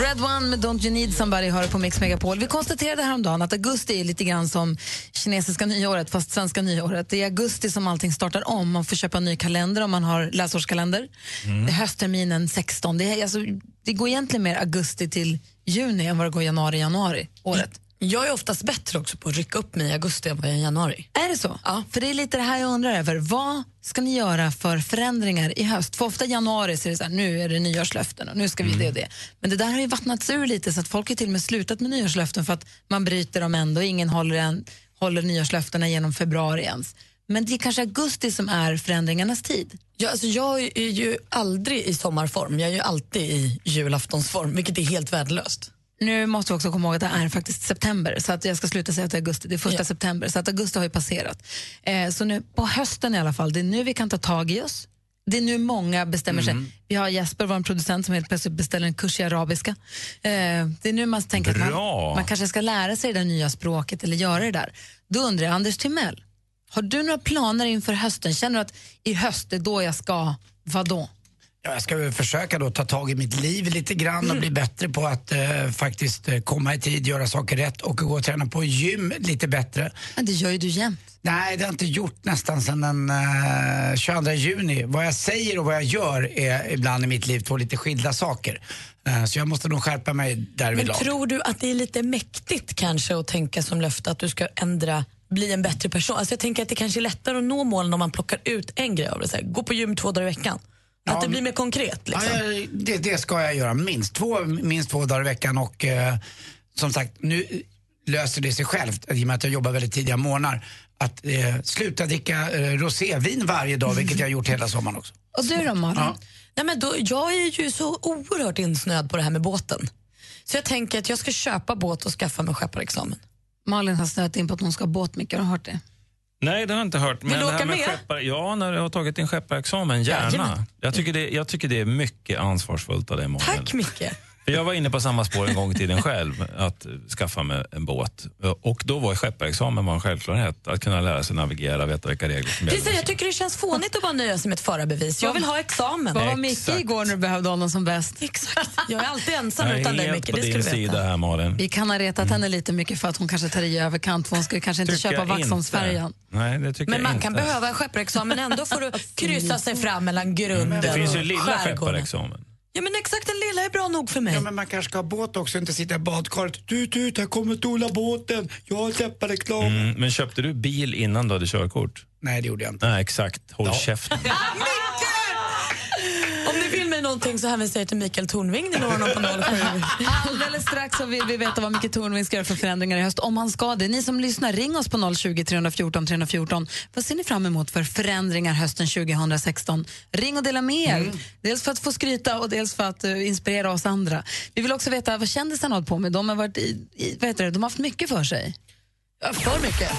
Red One med Don't You Need Somebody har på Mix Megapol. Vi konstaterade häromdagen att augusti är lite grann som kinesiska nyåret, fast svenska nyåret. Det är i augusti som allting startar om. Man får köpa en ny kalender om man har läsårskalender. Mm. Det är höstterminen 16. Det, är, alltså, det går egentligen mer augusti till juni än vad det går januari, januari året. Jag är oftast bättre också på att rycka upp mig i augusti än vad jag är i januari. Är det så? Ja. För det är lite det här jag undrar över. Vad ska ni göra för förändringar i höst? För ofta i januari så är det så här, nu är det nyårslöften och nu ska vi det och det. Men det där har ju vattnats ur lite så att folk har till och med slutat med nyårslöften för att man bryter dem ändå. Ingen håller, en, håller nyårslöftena genom februari ens. Men det är kanske augusti som är förändringarnas tid. Ja, alltså jag är ju aldrig i sommarform, jag är ju alltid i julaftonsform, vilket är helt värdelöst. Nu måste vi också komma ihåg att det är faktiskt september, så att jag ska sluta säga att det är augusti. Det är första september, så att augusti har ju passerat. Eh, så nu på hösten i alla fall, det är nu vi kan ta tag i oss. Det är nu många bestämmer Mm. sig. Vi har Jesper, vår producent, som helt plötsligt beställer en kurs i arabiska. Eh, det är nu man tänker att Bra. man, man kanske ska lära sig det där nya språket eller göra det där. Då undrar jag, Anders Timell, har du några planer inför hösten? Känner du att i höst, är då jag ska, vadå? Ja, jag ska väl försöka då ta tag i mitt liv lite grann och bli bättre på att eh, faktiskt eh, komma i tid, göra saker rätt och gå och träna på gym lite bättre. Men det gör ju du jämt. Nej, det har jag inte gjort nästan sedan den eh, 22 juni. Vad jag säger och vad jag gör är ibland i mitt liv två lite skilda saker. Eh, så jag måste nog skärpa mig Men därvidlag. tror du att det är lite mäktigt kanske att tänka som löfte att du ska ändra bli en bättre person. Alltså jag tänker att det kanske är lättare att nå målen om man plockar ut en grej av det. Så här, gå på gym två dagar i veckan. Att det blir mer konkret. Liksom. Ja, det, det ska jag göra, minst två, minst två dagar i veckan och eh, som sagt, nu löser det sig självt i och med att jag jobbar väldigt tidiga morgnar. Att eh, sluta dricka eh, rosévin varje dag, vilket jag har gjort hela sommaren också. Och du då Malin? Ja. Nej, men då, jag är ju så oerhört insnöad på det här med båten. Så jag tänker att jag ska köpa båt och skaffa mig skepparexamen. Malin har snöat in på att hon ska ha båt mycket, har du hört det? Nej, det har jag inte hört. Vill du åka med? Skeppar, ja, när du har tagit din skepparexamen, gärna. Jajamän. Jag tycker, det, jag tycker det är mycket ansvarsfullt av dig. Tack Micke. För jag var inne på samma spår en gång i tiden själv, att skaffa mig en båt. Och då var skepparexamen var en självklarhet. Att kunna lära sig navigera, veta vilka regler som Precis, gäller. jag tycker det känns fånigt att bara nöja sig med ett förarbevis. Jag vill ha examen. Vad var Micke igår när du behövde honom som bäst? Exakt. Jag är alltid ensam Jag är utan dig Micke, det ska du veta. här, Malin. Vi kan ha retat henne lite mycket för att hon kanske tar i överkant för hon skulle kanske inte Tycker köpa. Vaxholmsfärjan. Nej, det tycker Men jag man inte. kan behöva en skepparexamen ändå för att kryssa sig fram mellan grunden Det finns ju och lilla skärgården. skepparexamen. Ja men exakt, den lilla är bra nog för mig. Ja, men man kanske ska ha båt också, inte sitta i badkaret. Du, du, här kommer Tola båten. Jag har skepparexamen. Mm, men köpte du bil innan du hade körkort? Nej, det gjorde jag inte. Nej, exakt. Håll käften. någonting så hänvisar jag till Mikael Tornving. Ni når honom på 07. Alldeles strax så vill vi veta vad Mikael Tornving ska göra för förändringar i höst, om han ska det. Ni som lyssnar, ring oss på 020 314 314. Vad ser ni fram emot för förändringar hösten 2016? Ring och dela med er. Dels för att få skryta och dels för att uh, inspirera oss andra. Vi vill också veta vad kändisarna har hållit på med. De har, varit i, i, vad heter det? De har haft mycket för sig. För mycket.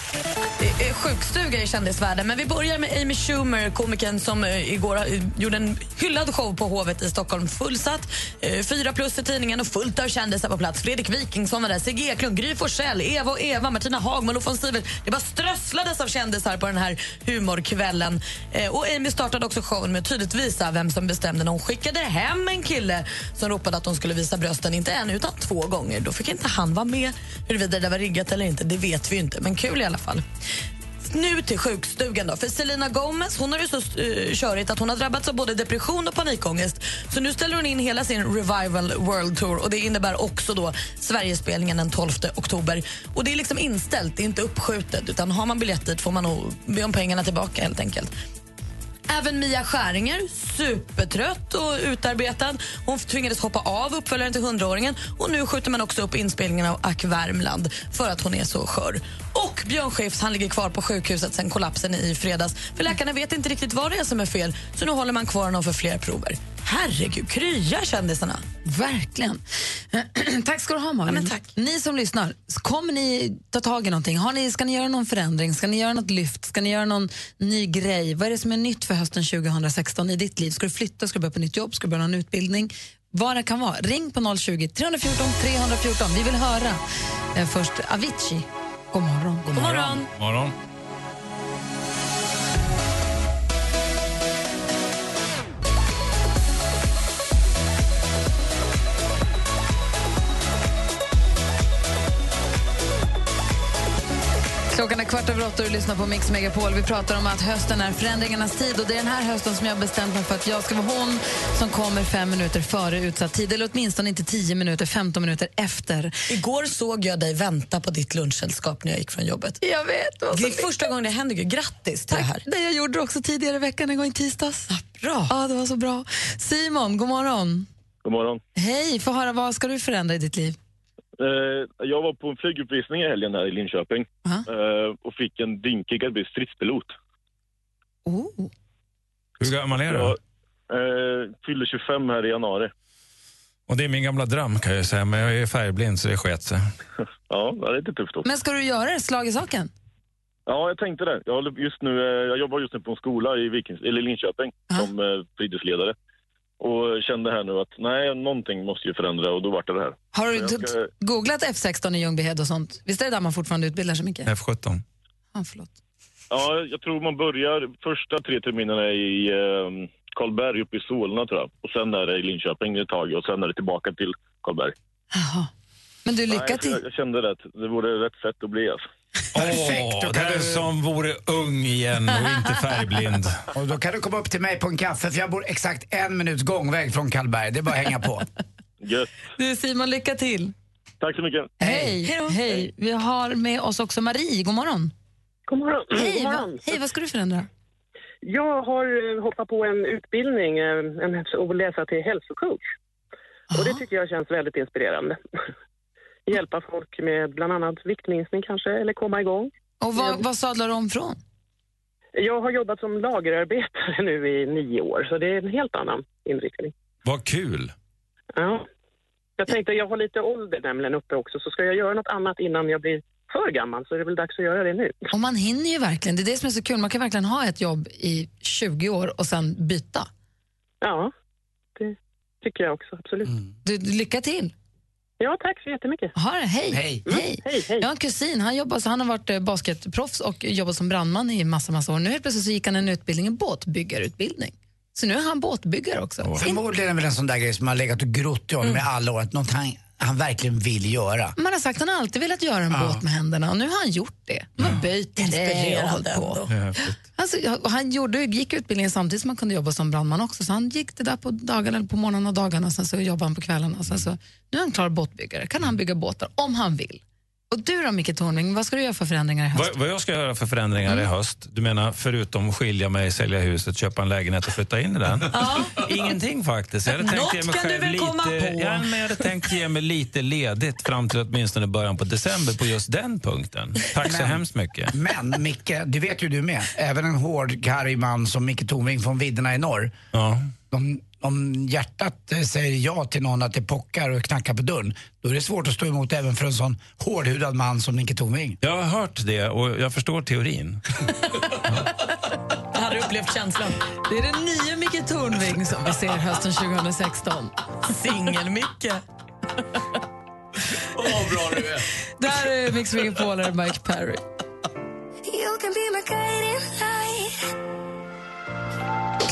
Det är sjukstuga i kändisvärlden. Men vi börjar med Amy Schumer, komikern som eh, igår eh, gjorde en hyllad show på Hovet i Stockholm. Fullsatt, eh, fyra plus i tidningen och fullt av kändisar på plats. Fredrik Wikingsson var där, Sigge Eklund, Gry Forssell, Eva och Eva, Martina Hagman och von Sivert. Det bara strösslades av kändisar på den här humorkvällen. Och Amy startade också showen med att tydligt visa vem som bestämde när hon skickade hem en kille som ropade att hon skulle visa brösten, inte en utan två gånger. Då fick inte han vara med. Huruvida det var riggat eller inte, det vet vi ju inte. Men kul i alla fall. Nu till sjukstugan då. För Selena Gomez hon har ju så uh, körigt att hon har drabbats av både depression och panikångest. Så nu ställer hon in hela sin Revival World Tour och det innebär också då Sverigespelningen den 12 oktober. Och det är liksom inställt, det är inte uppskjutet utan har man biljett dit får man nog be om pengarna tillbaka helt enkelt. Även Mia Skäringer, supertrött och utarbetad. Hon tvingades hoppa av uppföljaren till 100-åringen och nu skjuter man också upp inspelningen av Ack Värmland för att hon är så skör. Och Björn Skifs han ligger kvar på sjukhuset sen kollapsen i fredags. För läkarna vet inte riktigt vad det är som är fel så nu håller man kvar honom för fler prover. Herregud, krya kändisarna. Verkligen. tack ska du ha, Malin. Ja, men tack. Ni som lyssnar, kommer ni ta tag i någonting? Har ni, ska ni göra någon förändring? Ska ni göra något lyft? Ska ni göra någon ny grej? Vad är det som är nytt för hösten 2016 i ditt liv? Ska du flytta? Ska du börja på nytt jobb? Ska du börja någon utbildning? Vad det kan vara. Ring på 020 314 314. Vi vill höra. Eh, först Avicii. God morgon. God morgon. morgon. Klockan är kvart över åtta och du lyssnar på Mix Megapol. Vi pratar om att hösten är förändringarnas tid och det är den här hösten som jag har bestämt mig för att jag ska vara hon som kommer fem minuter före utsatt tid eller åtminstone inte tio minuter, 15 minuter efter. Igår såg jag dig vänta på ditt lunchsällskap när jag gick från jobbet. Jag vet. Det, det är första gången det händer. Grattis till det här. Det jag gjorde det också tidigare i veckan, en gång i tisdags. bra. Ja, det var så bra. Simon, god morgon. God morgon. Hej, få höra vad ska du förändra i ditt liv? Eh, jag var på en flyguppvisning i helgen här i Linköping eh, och fick en dinkig att bli stridspilot. Oh. Hur gammal är du? Jag eh, fyller 25 här i januari. Och det är min gamla dröm kan jag säga, men jag är färgblind så det sket sig. Ja, det är lite tufft också. Men ska du göra det? Slag i saken? Ja, jag tänkte det. Jag, just nu, jag jobbar just nu på en skola i Vikings, eller Linköping som eh, fritidsledare. Och kände här nu att nej, någonting måste ju förändra och då vart det det här. Har du ska- googlat F16 i Ljungbyhed och sånt? Visst är det där man fortfarande utbildar sig mycket? F17. Ja, förlåt. Ja, jag tror man börjar första tre terminerna i eh, Karlberg uppe i Solna tror jag. Och sen är det i Linköping ett tag och sen är det tillbaka till Karlberg. Men du, lycka till. Jag, jag kände det, att det vore rätt sätt att bli alltså. Åh, den som vore ung igen och inte färgblind. Och då kan du komma upp till mig på en kaffe för jag bor exakt en minuts gångväg från Karlberg. Det är bara att hänga på. Gött. Du Simon, lycka till. Tack så mycket. Hej. Hej. Vi har med oss också Marie. God morgon. God morgon. Hej, God va, morgon. hej vad ska du förändra? Jag har eh, hoppat på en utbildning eh, en, och läsa till hälsocoach. Och det tycker jag känns väldigt inspirerande. Hjälpa folk med bland annat viktminskning kanske, eller komma igång. Och vad, vad sadlar du om från? Jag har jobbat som lagerarbetare nu i nio år, så det är en helt annan inriktning. Vad kul! Ja. Jag tänkte, jag har lite ålder nämligen uppe också, så ska jag göra något annat innan jag blir för gammal så är det väl dags att göra det nu. Och man hinner ju verkligen. Det är det som är så kul. Man kan verkligen ha ett jobb i 20 år och sen byta. Ja, det tycker jag också, absolut. Du, lycka till. Ja, tack så jättemycket. Ha det, hej. Hej. hej. Jag har en kusin, han, jobbar, så han har varit eh, basketproffs och jobbat som brandman i massa, massa år. Nu helt plötsligt så gick han en utbildning, en båtbyggarutbildning. Så nu är han båtbyggare också. Förmodligen är det väl en sån där grej som har legat och grott i honom Mm. i alla år. Att något han, han verkligen vill göra. Man har sagt att han alltid velat göra en Ja. båt med händerna och nu har han gjort det. De har böjt trä och hållit på. Alltså, och han gjorde, gick utbildningen samtidigt som han kunde jobba som brandman också. Så han gick det där på dagarna, på morgnarna och dagarna och sen så jobbade han på kvällarna. Och sen så, nu är han klar båtbyggare. Kan han bygga båtar om han vill. Och du då Micke Tornving, vad ska du göra för förändringar i höst? Vad, vad jag ska göra för förändringar Mm. i höst? Du menar förutom skilja mig, sälja huset, köpa en lägenhet och flytta in i den? Ingenting faktiskt. Jag hade tänkt Något ge mig kan du väl lite, komma på? Ja, men jag hade tänkt ge mig lite ledigt fram till åtminstone början på december på just den punkten. Tack så Men- hemskt mycket. Men Micke, det vet ju du med. Även en hård, karg man som Micke Tornving från vidderna i norr. Ja. Om, om hjärtat eh, säger ja till någon att det pockar och knackar på dörren, då är det svårt att stå emot även för en sån hårdhudad man som Micke Tornving. Jag har hört det och jag förstår teorin. Jag hade upplevt känslan. Det är den nya Micke Tornving som vi ser hösten 2016. Singel-Micke. Åh, vad bra du är. Där är Mix Megapol och Mike Perry.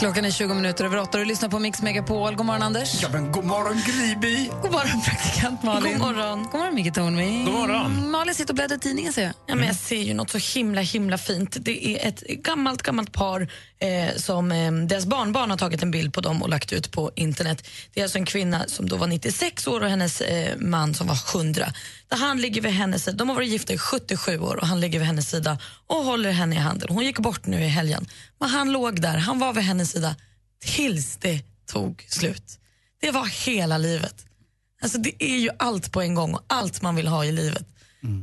Klockan är 20 minuter över åtta och du lyssnar på Mix Megapol. God morgon Anders. Ja, men god morgon Gryby. God morgon praktikant Malin. God morgon. God morgon Micke Tornving. God morgon. Malin sitter och bläddrar i tidningen ser jag. Ja, men jag ser ju något så himla himla fint. Det är ett gammalt gammalt par eh, som eh, deras barnbarn har tagit en bild på dem och lagt ut på internet. Det är alltså en kvinna som då var 96 år och hennes eh, man som var 100. Där han ligger vid hennes sida. De har varit gifta i 77 år och han ligger vid hennes sida och håller henne i handen. Hon gick bort nu i helgen. Men han låg där, han var vid hennes sida tills det tog slut. Det var hela livet. Alltså det är ju allt på en gång och allt man vill ha i livet.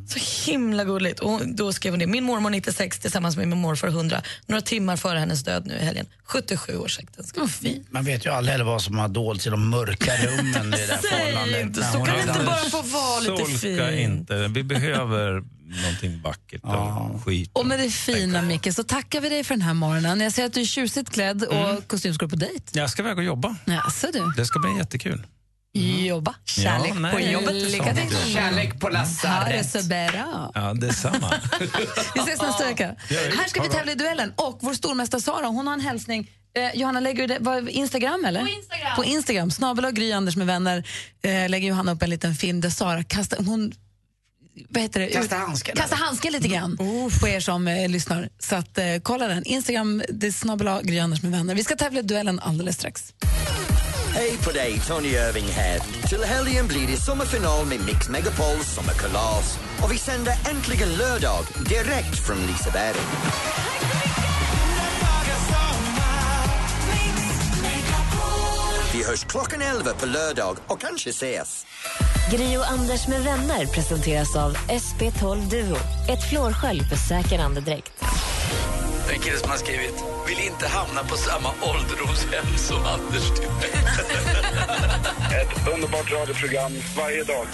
Så himla gulligt. Och då skrev hon det. Min mormor 96 tillsammans med min morfar 100. Några timmar före hennes död nu i helgen. 77 års äktenskap. Fint. Man vet ju aldrig heller vad som har dolts i de mörka rummen i det där Säg förhållandet. inte så. Kan inte bara få vara lite fint? inte. Vi behöver någonting vackert och skit. Och med det fina Micke så tackar vi dig för den här morgonen. Jag ser att du är tjusigt klädd och kostym ska du på dejt. Jag ska iväg och jobba. Jaså du. Det ska bli jättekul. Jobba. Kärlek på nej, jobbet. Lycka till. Kärlek på Ha det lasarett. så bra. Ja, detsamma. Vi ses nästa vecka. Ja, vi- Här ska vi ha tävla i duellen och vår stormästare Sara hon har en hälsning. Eh, Johanna, lägger du det vad, Instagram eller? På Instagram. På Instagram. Snabel och Gry Anders med vänner eh, lägger Johanna upp en liten film där Sara kastar, hon vad heter det? Kasta handsken, Kasta handsken lite grann på er som eh, lyssnar. Så att, eh, kolla den. Instagram, det är snabbel A, Gry Anders med vänner. Vi ska tävla i duellen alldeles strax. Hej på dig, Tony Irving här. Till helgen blir det sommarfinal med Mix Megapols sommarkalas. Och vi sänder äntligen lördag direkt från Liseberg. Vi hörs klockan 11 på lördag och kanske ses. Gri och Anders med vänner presenteras av SP12 Duo. Ett flårskölj för säker andedräkt. En kille som har skrivit vill inte hamna på samma ålderdomshem som Anders Ett underbart radioprogram varje dag.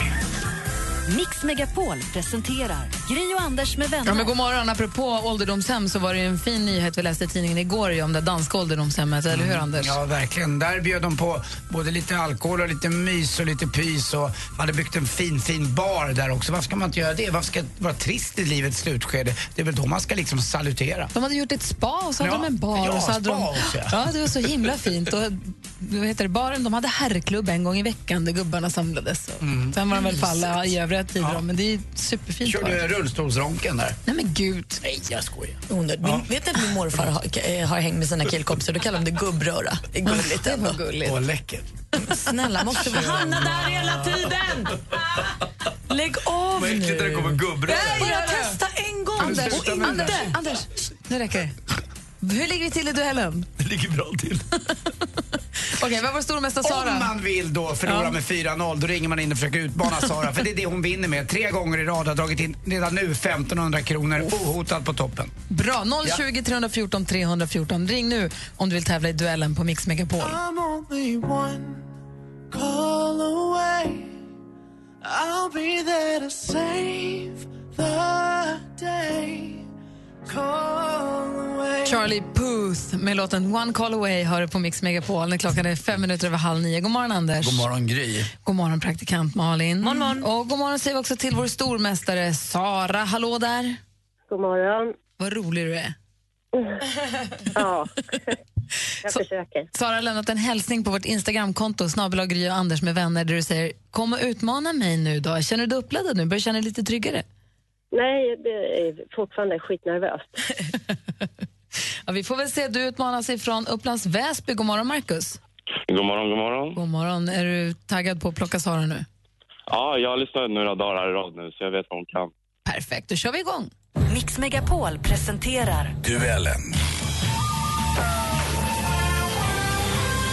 Mix Megapol presenterar Gri och Anders med vänner. Ja, men god morgon. Apropå ålderdomshem så var det ju en fin nyhet vi läste i tidningen igår ju om det danska ålderdomshemmet, eller hur Anders? Ja, verkligen. Där bjöd de på både lite alkohol och lite mys och lite pys och hade byggt en fin, fin bar där också. Varför ska man inte göra det? Varför ska det vara trist i livets slutskede? Det är väl då man ska liksom salutera. De hade gjort ett spa och så hade Ja, de en bar. ja, och så hade de, spa också, ja. ja, det var så himla fint. Och, vad heter det, baren, de hade herrklubb en gång i veckan där gubbarna samlades. Mm. Sen var de väl för alla i övriga tider. då, Men det är superfint. Körde. Rullstolsronken där. Nej men gud. Nej, jag skojar. Onödigt. Min, Vet ni att min morfar har, eh, har hängt med sina killkompisar? Då kallar de det gubbröra. Det är gulligt ändå. gulligt. Åh, läckert. Snälla, måste vi hamna där hela tiden? Lägg av Vad äckligt när det kommer gubbröra. Bara testa en gång. Anders, Och inte. Anders, Anders, nu räcker det. Hur ligger vi till i duellen? Det ligger bra till. Okej, vad var stormästare Sara? Om man vill då förlora Ja. med 4-0, då ringer man in och försöker utmana Sara. För det är det hon vinner med. Tre gånger i rad har dragit in redan nu 1500 kronor ohotad på toppen. Bra, 020 314 314. Ring nu om du vill tävla i duellen på Mix Megapol. I'm only one call away. I'll be there to save the day. Charlie Puth med låten One Call Away hör du på Mix Megapol när klockan är fem minuter över halv nio. God morgon Anders. God morgon Gry. God morgon praktikant Malin. Morgon, morgon. Och god morgon säger vi också till vår stormästare Sara. Hallå där. God morgon. Vad rolig du är. Ja, jag försöker. Sara har lämnat en hälsning på vårt Instagramkonto, snabel Gry och Anders med vänner, där du säger kom och utmana mig nu då. Känner du dig uppladdad nu? Börjar känna dig lite tryggare? Nej, det är fortfarande skitnervöst. Ja, vi får väl se. Du utmanas ifrån Upplands Väsby. God morgon Markus. God morgon, god morgon. God morgon. Är du taggad på att plocka Sara nu? Ja, jag har lyssnat några dagar i rad nu, så jag vet vad hon kan. Perfekt, då kör vi igång. Mix Megapol presenterar Duellen.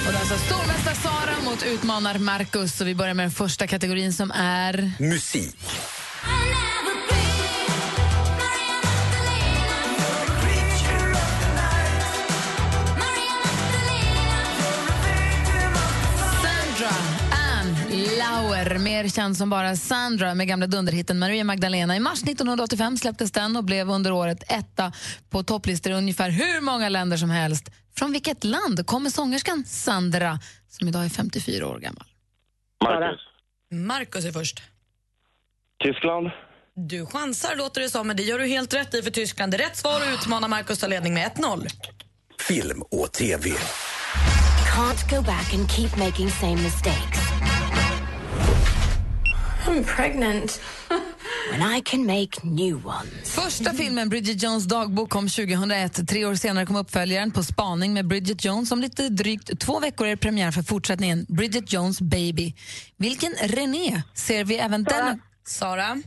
Och det är alltså stormästare Sara mot utmanar Marcus. Och vi börjar med den första kategorin som är... Musik. Lauer, mer känd som bara Sandra med gamla dunderhitten Maria Magdalena. I mars 1985 släpptes den och blev under året etta på topplistor i ungefär hur många länder som helst. Från vilket land kommer sångerskan Sandra, som idag är 54 år gammal? Marcus. Marcus är först. Tyskland. Du chansar låter det som, men det gör du helt rätt i för Tyskland. Det är rätt svar och utmanar Marcus tar ledning med 1-0. Film och TV. Can't go back and keep making same mistakes. I'm pregnant. When I can make new ones. Första filmen, Bridget Jones dagbok, kom 2001. Tre år senare kom uppföljaren På spaning med Bridget Jones. Om lite drygt två veckor är det premiär för fortsättningen Bridget Jones Baby. Vilken René ser vi även den... Sara?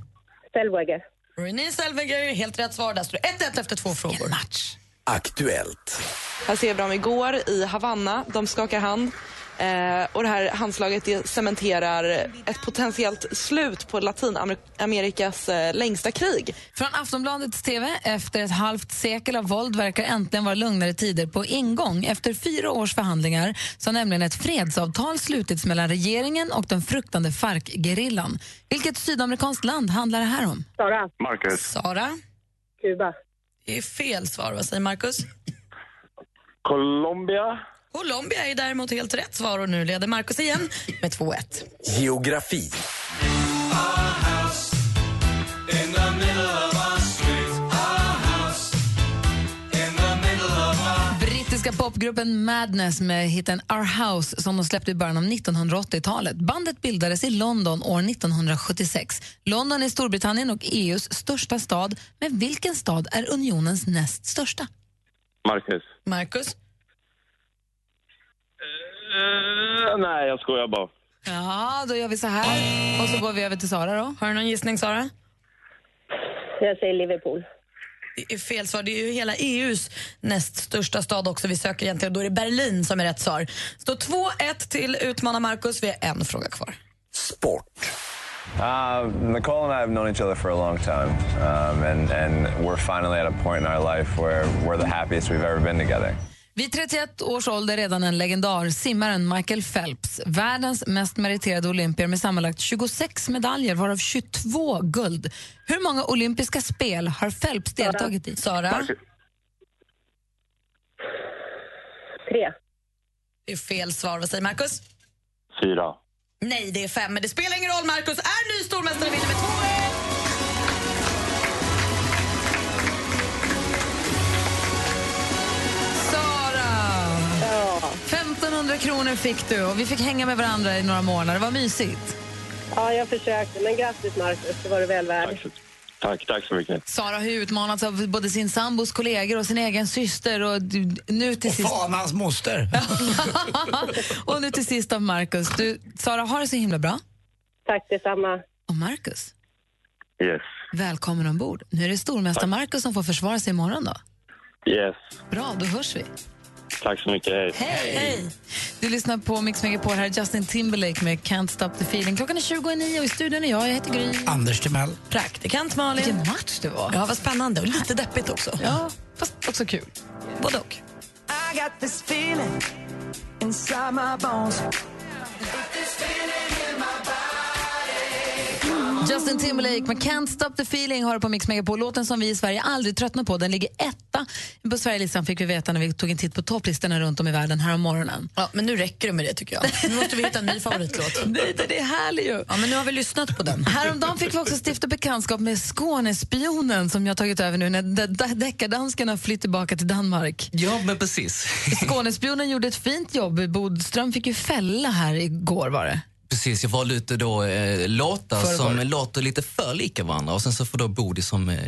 Stellwager. Renée Zellweger, helt rätt svar. Där står det 1-1 efter två frågor. match. Aktuellt. Här ser vi dem igår i Havanna. De skakar hand. Eh, och det här handslaget det cementerar ett potentiellt slut på Latinamerikas eh, längsta krig. Från Aftonbladets TV. Efter ett halvt sekel av våld verkar äntligen vara lugnare tider på ingång. Efter fyra års förhandlingar så har nämligen ett fredsavtal slutits mellan regeringen och den fruktande FARC-gerillan. Vilket sydamerikanskt land handlar det här om? Sara. Marcus. Sara? Kuba. Det är fel svar. Vad säger Marcus? Colombia. Colombia är däremot helt rätt svar och nu leder Marcus igen med 2-1. Geografi. Brittiska popgruppen Madness med hiten Our House som de släppte i början av 1980-talet. Bandet bildades i London år 1976. London är Storbritannien och EUs största stad. Men vilken stad är unionens näst största? Marcus. Marcus? Eh, nej, jag skojar bara. Ja, då gör vi så här. Och så går vi över till Sara då. Har du någon gissning, Sara? Jag säger Liverpool. Det är fel svar. Det är ju hela EUs näst största stad också vi söker egentligen. Då är det Berlin som är rätt svar. Står 2-1 till utmanar Marcus. Vi har en fråga kvar. Uh, Nicole and I have known each other for a long time, um, and, and we're finally at a point in our life where we're the happiest we've ever been together. Vid 31 års ålder redan en legendar, simmaren Michael Phelps. Världens mest meriterade olympier med sammanlagt 26 medaljer, varav 22 guld. Hur många olympiska spel har Phelps deltagit i? Sara? Tre. Det är fel svar. Vad säger Marcus? Fyra. Nej, det är fem. Men det spelar ingen roll. Marcus är ny stormästare med 2-1. Sara! 1500 kronor fick du och vi fick hänga med varandra i några månader. Vad mysigt. Ja, jag försökte. Men grattis, Marcus. Det var du väl värd. Tack, tack så mycket. Sara har utmanats av både sin sambos kollegor och sin egen syster och du- nu till Och sist... fan hans moster. och nu till sist av Marcus. Du, Sara, har det så himla bra. Tack detsamma. Och Marcus, Yes. välkommen ombord. Nu är det stormästare Marcus som får försvara sig imorgon då. Yes. Bra, då hörs vi. Tack så mycket. Hej. Hej! Du lyssnar på Mix Megapol, här är Justin Timberlake med Can't Stop The Feeling. Klockan är 29 och i studion är jag, jag heter Gry. Anders Timell. Praktikant Malin. Vilken match det var. Ja, vad spännande. Och lite deppigt också. Ja, fast också kul. Både och. I got this feeling inside my bones. Justin Timberlake med Can't Stop The Feeling har du på Mix Megapol. Låten som vi i Sverige aldrig tröttnar på. Den ligger etta på Sverigelistan fick vi veta när vi tog en titt på topplistorna runt om i världen här om morgonen. Ja, men nu räcker det med det tycker jag. Nu måste vi hitta en ny favoritlåt. Nej, det är härligt ju. Ja, men nu har vi lyssnat på den. Häromdagen fick vi också stifta bekantskap med Skånespionen som jag tagit över nu när de- de- deckardanskarna flytt tillbaka till Danmark. Ja, men precis. Skånespionen gjorde ett fint jobb. Bodström fick ju fälla här igår var det. Precis, jag valde ut då eh, låtar Förr var som det. låter lite för lika varandra och sen så får då Bodil som eh,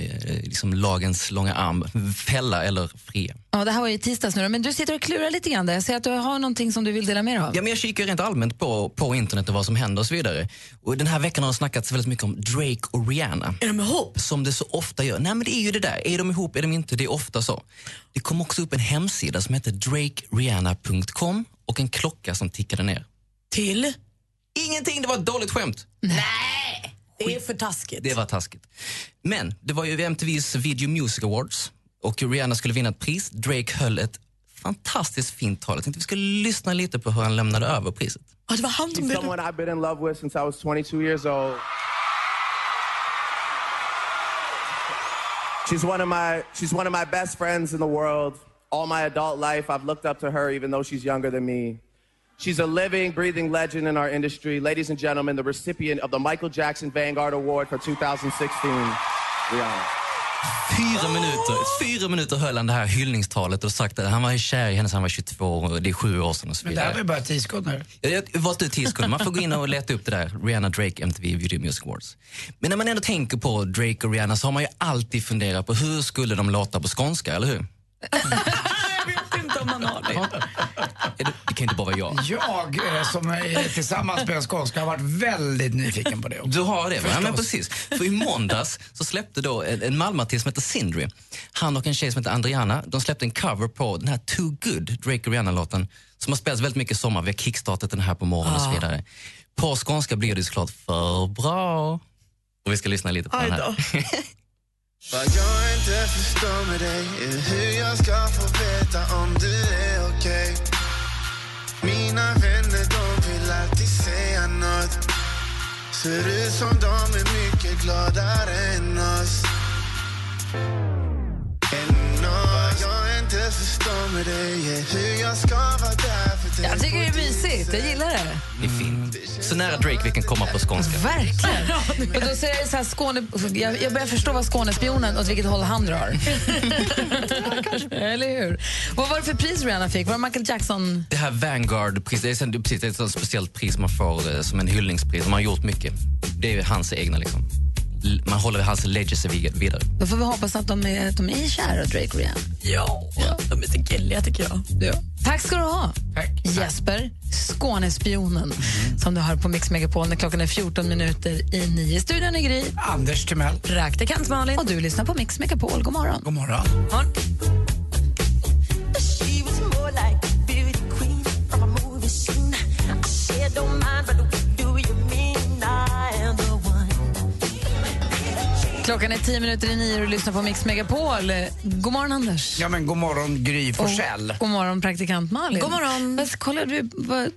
liksom lagens långa arm fälla eller fria. Ja, det här var ju i tisdags nu då, men du sitter och klurar lite grann där. Jag ser att du har någonting som du vill dela med dig av. Ja, men jag kikar rent allmänt på, på internet och vad som händer och så vidare. Och den här veckan har det snackats väldigt mycket om Drake och Rihanna. Är de ihop? Som det så ofta gör. Nej men det är ju det där. Är de ihop, är de inte? Det är ofta så. Det kom också upp en hemsida som heter drakerihanna.com och en klocka som tickade ner. Till? Ingenting, det var ett dåligt skämt. Nej! Det är för taskigt. Det var taskigt. Men det var ju MTVs Video Music Awards och Rihanna skulle vinna ett pris. Drake höll ett fantastiskt fint tal. Jag tänkte vi skulle lyssna lite på hur han lämnade över priset. Ja, det var han She's someone I've been in love with since I was 22 years old. She's one of my she's one of my best friends in the world. All my adult life I've looked up to her even though she's younger than me. She's a living, breathing legend in our industry. Ladies and gentlemen, the recipient of the Michael Jackson Vanguard Award for 2016, Rihanna. Fyra minuter, fyra minuter höll han det här hyllningstalet och sagt att han var kär i henne sedan han var 22 och det är sju år sedan och så Men det här vidare. var ju bara tio sekunder. Jag jag valt ut sekunder. Man får gå in och leta upp det där. Rihanna Drake MTV Video Music Awards. Men när man ändå tänker på Drake och Rihanna så har man ju alltid funderat på hur skulle de låta på skånska, eller hur? man har det. Det kan inte bara vara jag. Jag eh, som är tillsammans med en skånska har varit väldigt nyfiken på det också. Du har det, va? ja, men precis. För i måndags så släppte då en, en Malmöartist som heter Sindri, han och en tjej som heter Andriana, de släppte en cover på den här Too Good, Drake och Rihanna-låten, som har spelats väldigt mycket i sommar. Vi har kickstartat den här på morgonen och så Ah. vidare. På skånska blir det såklart för bra. Och vi ska lyssna lite på den här. Vad jag inte förstår med dig är hur jag ska få veta om du är okej Mina vänner de vill alltid säga nåt Ser ut som de är mycket gladare än oss Än oss. Vad jag inte förstår med dig är hur jag ska vara där för jag tycker det är mysigt, jag gillar det. Det är fint. Så nära Drake vi kan komma på skånska. Verkligen. Och då säger jag så här, Skåne, jag, jag börjar förstå vad Skånespionen, åt vilket håll han drar. Eller hur? Vad var det för pris Rihanna fick? Var det Michael Jackson? Det här Vanguard-priset, det är, ett sånt speciellt pris man får eh, som en hyllningspris. Man har gjort mycket. Det är hans egna liksom. Man håller hans legacy vid- vidare. Då får vi hoppas att de är, att de är kära, Drake och Rihanna. Ja, de är så gulliga tycker jag. Ja. Tack ska du ha, Jesper, Skånespionen, som du hör på Mix Megapol när klockan är 14 minuter i nio. I studion är Gry. Anders Timell. Praktikant Malin. Och du lyssnar på Mix Megapol. God morgon. God morgon. She was Klockan är tio minuter i nio och du lyssnar på Mix Megapol. God morgon, Anders. Ja, men god morgon Gry Forssell. God morgon, praktikant Malin. God morgon. Vad kollar du? Vad,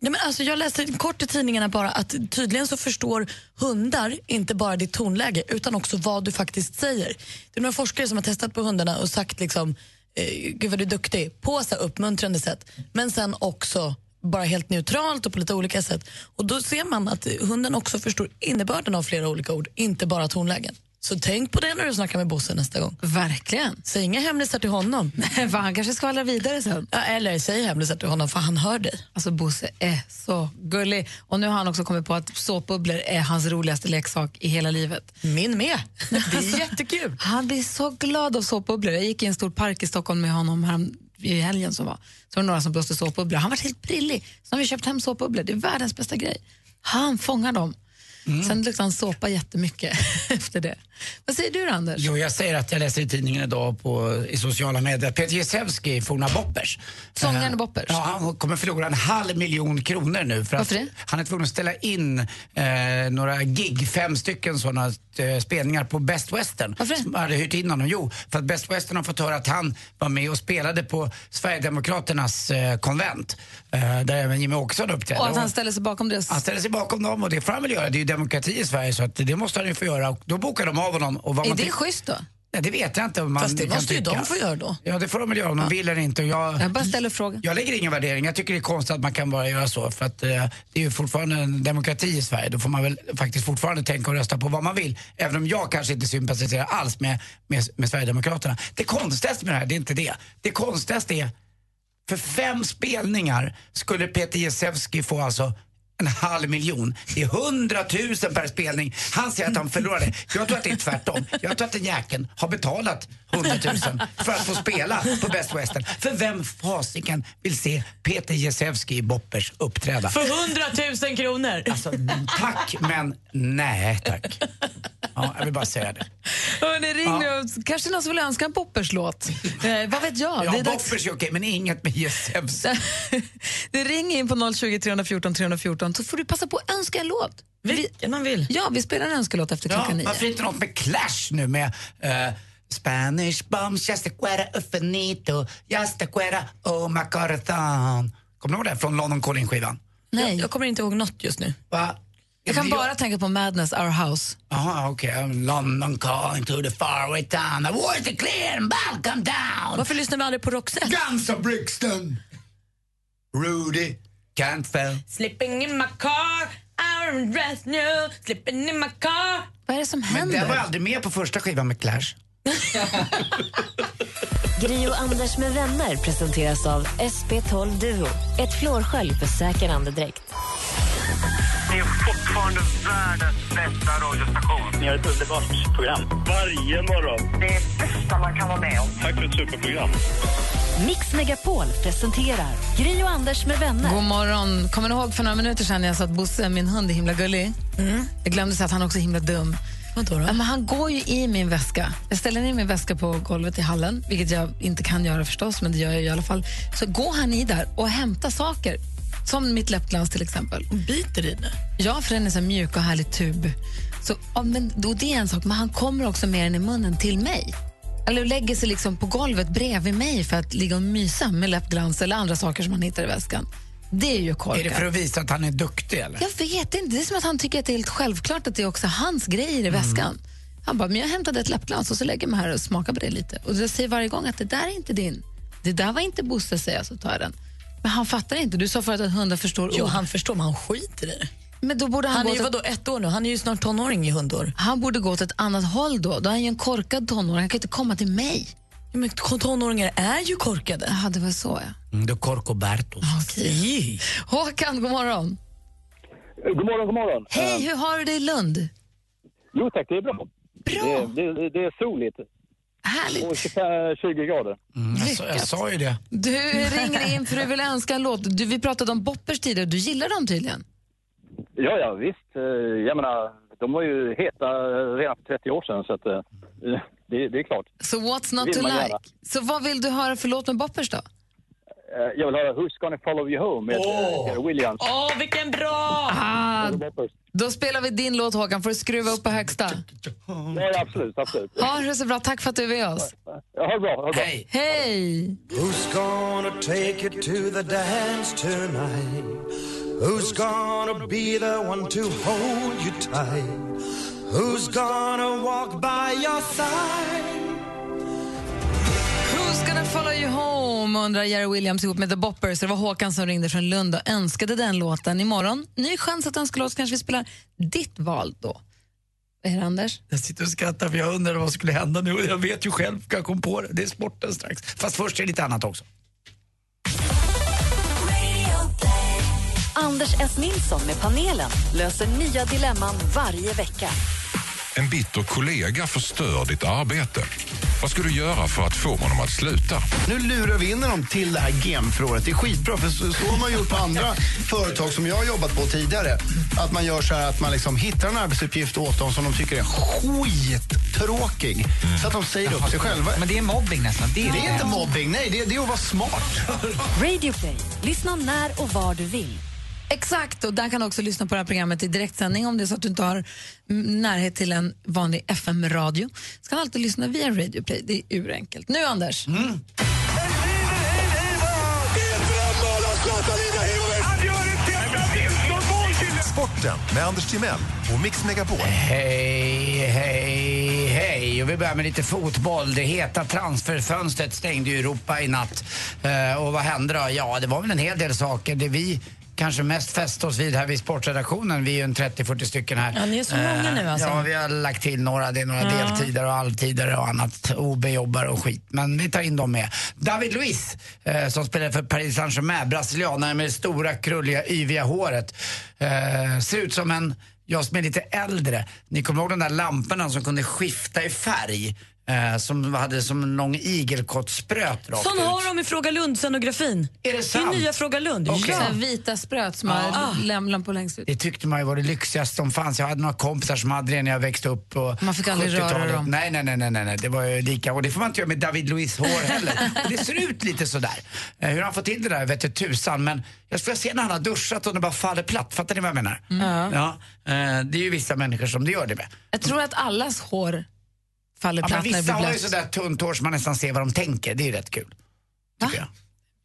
Ja, men alltså, jag läste kort i tidningarna bara att tydligen så förstår hundar inte bara ditt tonläge utan också vad du faktiskt säger. Det är några forskare som har testat på hundarna och sagt liksom, eh, gud vad du är duktig, på så här uppmuntrande sätt. Men sen också bara helt neutralt och på lite olika sätt. Och då ser man att hunden också förstår innebörden av flera olika ord, inte bara tonlägen. Så tänk på det när du snackar med Bosse nästa gång. Verkligen. Säg inga hemlisar till honom. för han kanske skvallrar vidare sen. Ja, eller säg hemlisar till honom för han hör dig. Alltså Bosse är så gullig. Och nu har han också kommit på att såpbubblor är hans roligaste leksak i hela livet. Min med. Det är Alltså, jättekul. Han blir så glad av såpbubblor. Jag gick i en stor park i Stockholm med honom här i helgen som var. Så var det några som blåste såpbubblor. Han var helt brillig. Så har vi köpt hem såpbubblor. Det är världens bästa grej. Han fångar dem. Sen luktade han såpa jättemycket efter det. Vad säger du då, Anders? Jo, jag säger att jag läser i tidningen idag på, i sociala medier. Peter Jezewski, forna Boppers. Sångaren Eh, Boppers? Ja, han kommer förlora en halv miljon kronor nu. För Varför att det? Han är tvungen att ställa in eh, några gig, fem stycken sådana eh, spelningar på Best Western. Varför det? Som hade hyrt in honom. Jo, för att Best Western har fått höra att han var med och spelade på Sverigedemokraternas eh, konvent. Eh, där även Jimmy Åkesson uppträdde. Och att han ställer sig bakom det? han ställer sig bakom dem och det får han väl göra. Det är ju demokrati i Sverige så att det måste han ju få göra. Och då bokar de av honom. Och vad Är man det schysst då? Nej, det vet jag inte man Fast det måste ju de få göra då. Ja, det får de väl göra om de vill eller inte. Jag, Jag bara ställer frågan. jag lägger ingen värdering. Jag tycker det är konstigt att man kan bara göra så. För att eh, det är ju fortfarande en demokrati i Sverige. Då får man väl faktiskt fortfarande tänka och rösta på vad man vill. Även om jag kanske inte sympatiserar alls med, med, med Sverigedemokraterna. Det konstigaste med det här, det är inte det. Det konstigaste är, för fem spelningar skulle Peter Jezewski få alltså en halv miljon. Det är hundratusen per spelning. Han säger att han förlorade. Jag tror att det är tvärtom. Jag tror att den jäkeln har betalat hundratusen för att få spela på Best Western. För vem fasiken vill se Peter Jezewski i Boppers uppträda? För hundratusen kronor! Alltså, tack men nej tack. Ja, jag vill bara säga det. Hörrni, ring nu. Kanske någon som vill önska en Poppers-låt. Eh, vad vet jag? Ja, det, är dags, Boppers är okej, men inget med Jezewski. det ringer in på 020 314 314 så får du passa på att önska en låt. Vilken man vill. Ja, vi spelar en önskelåt efter Ja, klockan nio. varför inte något med Clash nu med eh, Spanish bombs, just a quera ufinito, just a quera oh my corazon. Kommer du ihåg det från London Calling-skivan? Nej. Jag, jag kommer inte ihåg något just nu. Va? Jag kan bara tänka på Madness, Our House. Jaha, okej. I'm London calling to the faraway town. The wars are clear and welcome down. Varför lyssnar vi aldrig på Roxette? Guns of Brixton. Rudy Cantwell. Slipping in my car, I'm dressed new, slipping in my car. Vad är det som Men händer? den var aldrig med på första skivan med Clash. Gri och Anders med vänner presenteras av SP12 Duo. Ett flårskölj för säker andedräkt. Ni är fortfarande världens bästa radiostation. Ni har ett underbart program. Varje morgon. Det är bästa man kan vara med om. Tack för ett superprogram. Mix Megapol presenterar Gri och Anders med vänner. God morgon. Kommer ni ihåg för några minuter sedan när jag sa att Bosse, min hund, är himla gullig? Jag glömde säga att han också är himla dum. Vadå då? Ja, men han går ju i min väska. Jag ställer ner min väska på golvet i hallen, vilket jag inte kan göra förstås, men det gör jag i alla fall. Så går han i där och hämtar saker, som mitt läppglans till exempel. Biter i det? Ja, för den är så mjuk och härlig tub. Så, ja, men, då, det är en sak, men han kommer också med den i munnen till mig. Eller lägger sig liksom på golvet bredvid mig för att ligga och mysa med läppglans eller andra saker som han hittar i väskan. Det är ju korkat. Är det för att visa att han är duktig eller? Jag vet inte. Det är som att han tycker att det är helt självklart att det är också hans grejer i väskan. Han bara, men jag hämtade ett läppglans och så lägger mig här och smakar på det lite. Och jag säger varje gång att det där är inte din. Det där var inte Bosse, säger jag, så tar jag den. Men han fattar inte. Du sa förut att hundar förstår Jo, ord. han förstår, men han skiter i det. Men då borde han, Han gå är ju vadå, ett år nu? Han är ju snart tonåring i hundår. Han borde gå åt ett annat håll då. Då är han ju en korkad tonåring. Han kan inte komma till mig. Ja, men tonåringar är ju korkade. Ja, det var så ja. Mm, då Corcoberto. Okej. Håkan, god morgon. God morgon, god morgon. Hej, hur har du det i Lund? Jo tack, det är bra. Bra! Det, det, det är soligt. Härligt. Och 25, 20 grader. jag, sa, jag sa ju det. Du ringer in för du vill önska en låt. Du, vi pratade om boppers tidigare. Du gillar dem tydligen. Ja, ja visst. Eh, Jag menar, de var ju heta redan för 30 år sedan så att eh, det, det är klart. Så what's not Vill to like? Så vad vill du höra för låt med boppers då? Eh, Jag vill höra Who's gonna follow you home med oh. Williams. Åh, vilken bra! Ah, då spelar vi din låt Håkan, får du skruva upp på högsta. Ja, absolut, absolut. Ha det så bra, tack för att du är med oss. Ja, ha det bra. Ha det bra. Hej. Hej! Who's gonna take you to the dance tonight? Who's gonna be the one to hold you tight? Who's gonna walk by your side? Follow you home, undrar Jerry Williams ihop med The Boppers. Det var Håkan som ringde från Lund och önskade den låten. Imorgon, ny chans att önska låt, kanske vi spelar ditt val då. Vad är det, Anders? Jag sitter och skrattar för jag undrar vad som skulle hända nu. Jag vet ju själv, jag kom på det. Det är sporten strax. Fast först är det lite annat också. Anders S. Nilsson med panelen löser nya dilemman varje vecka. En bitter kollega förstör ditt arbete. Vad ska du göra för att få honom att sluta? Nu lurar vi in dem till det här GEM-förrådet. Det är skitbra, för så, så har man gjort på andra företag som jag har jobbat på tidigare. Att man gör så här att man liksom hittar en arbetsuppgift åt dem som de tycker är skittråkig. Så att de säger upp sig själva. Men det är mobbing nästan. Det är, inte mobbing, nej. Det är, det är att vara smart. Radio Play. Lyssna när och var du vill. Exakt, och där kan du också lyssna på det här programmet i direktsändning om det är så att du inte har mm, närhet till en vanlig FM-radio. Så kan du alltid lyssna via Radio Play, det är urenkelt. Nu Anders. Sporten med Anders Timell och Mix Megapol. Hej, hej, hej. Och vi börjar med lite fotboll. Det heta transferfönstret stängde ju Europa i natt. Eh, och vad hände då? Ja, det var väl en hel del saker. Det vi kanske mest fäste oss vid här vid sportredaktionen, vi är ju en 30-40 stycken här. Ja, ni är så många nu, alltså. Ja, vi har lagt till några. Det är några Ja. deltider och halvtider och annat. OB-jobbar och skit. Men vi tar in dem med. David Luiz, eh, som spelar för Paris Saint-Germain, brasilianare med det stora, krulliga, yviga håret. Eh, ser ut som en jag som är lite äldre, ni kommer ihåg de där lamporna som kunde skifta i färg? Eh, som hade som lång igelkottspröt rakt Sån ut. har de i Fråga Lund-scenografin. Är det sant? Det är nya Fråga Lund. Så Ja. här vita spröt som har lämlan på längst ut. Det tyckte man ju var det lyxigaste som fanns. Jag hade några kompisar som hade det när jag växte upp på Man fick aldrig röra 70-talet. dem. Nej, nej, nej, nej, nej, det var ju lika. Och det får man inte göra med David Luiz hår heller. Och det ser ut lite sådär. Eh, hur han får till det där vet jag tusan. Men jag skulle se när han har duschat och det bara faller platt. Fattar ni vad jag menar? Mm. Ja. eh, det är ju vissa människor som det gör det med. Jag tror att allas hår faller Ja, platt men när det vissa har ju sådär tunt hår så man nästan ser vad de tänker. Det är ju rätt kul. Tycker jag.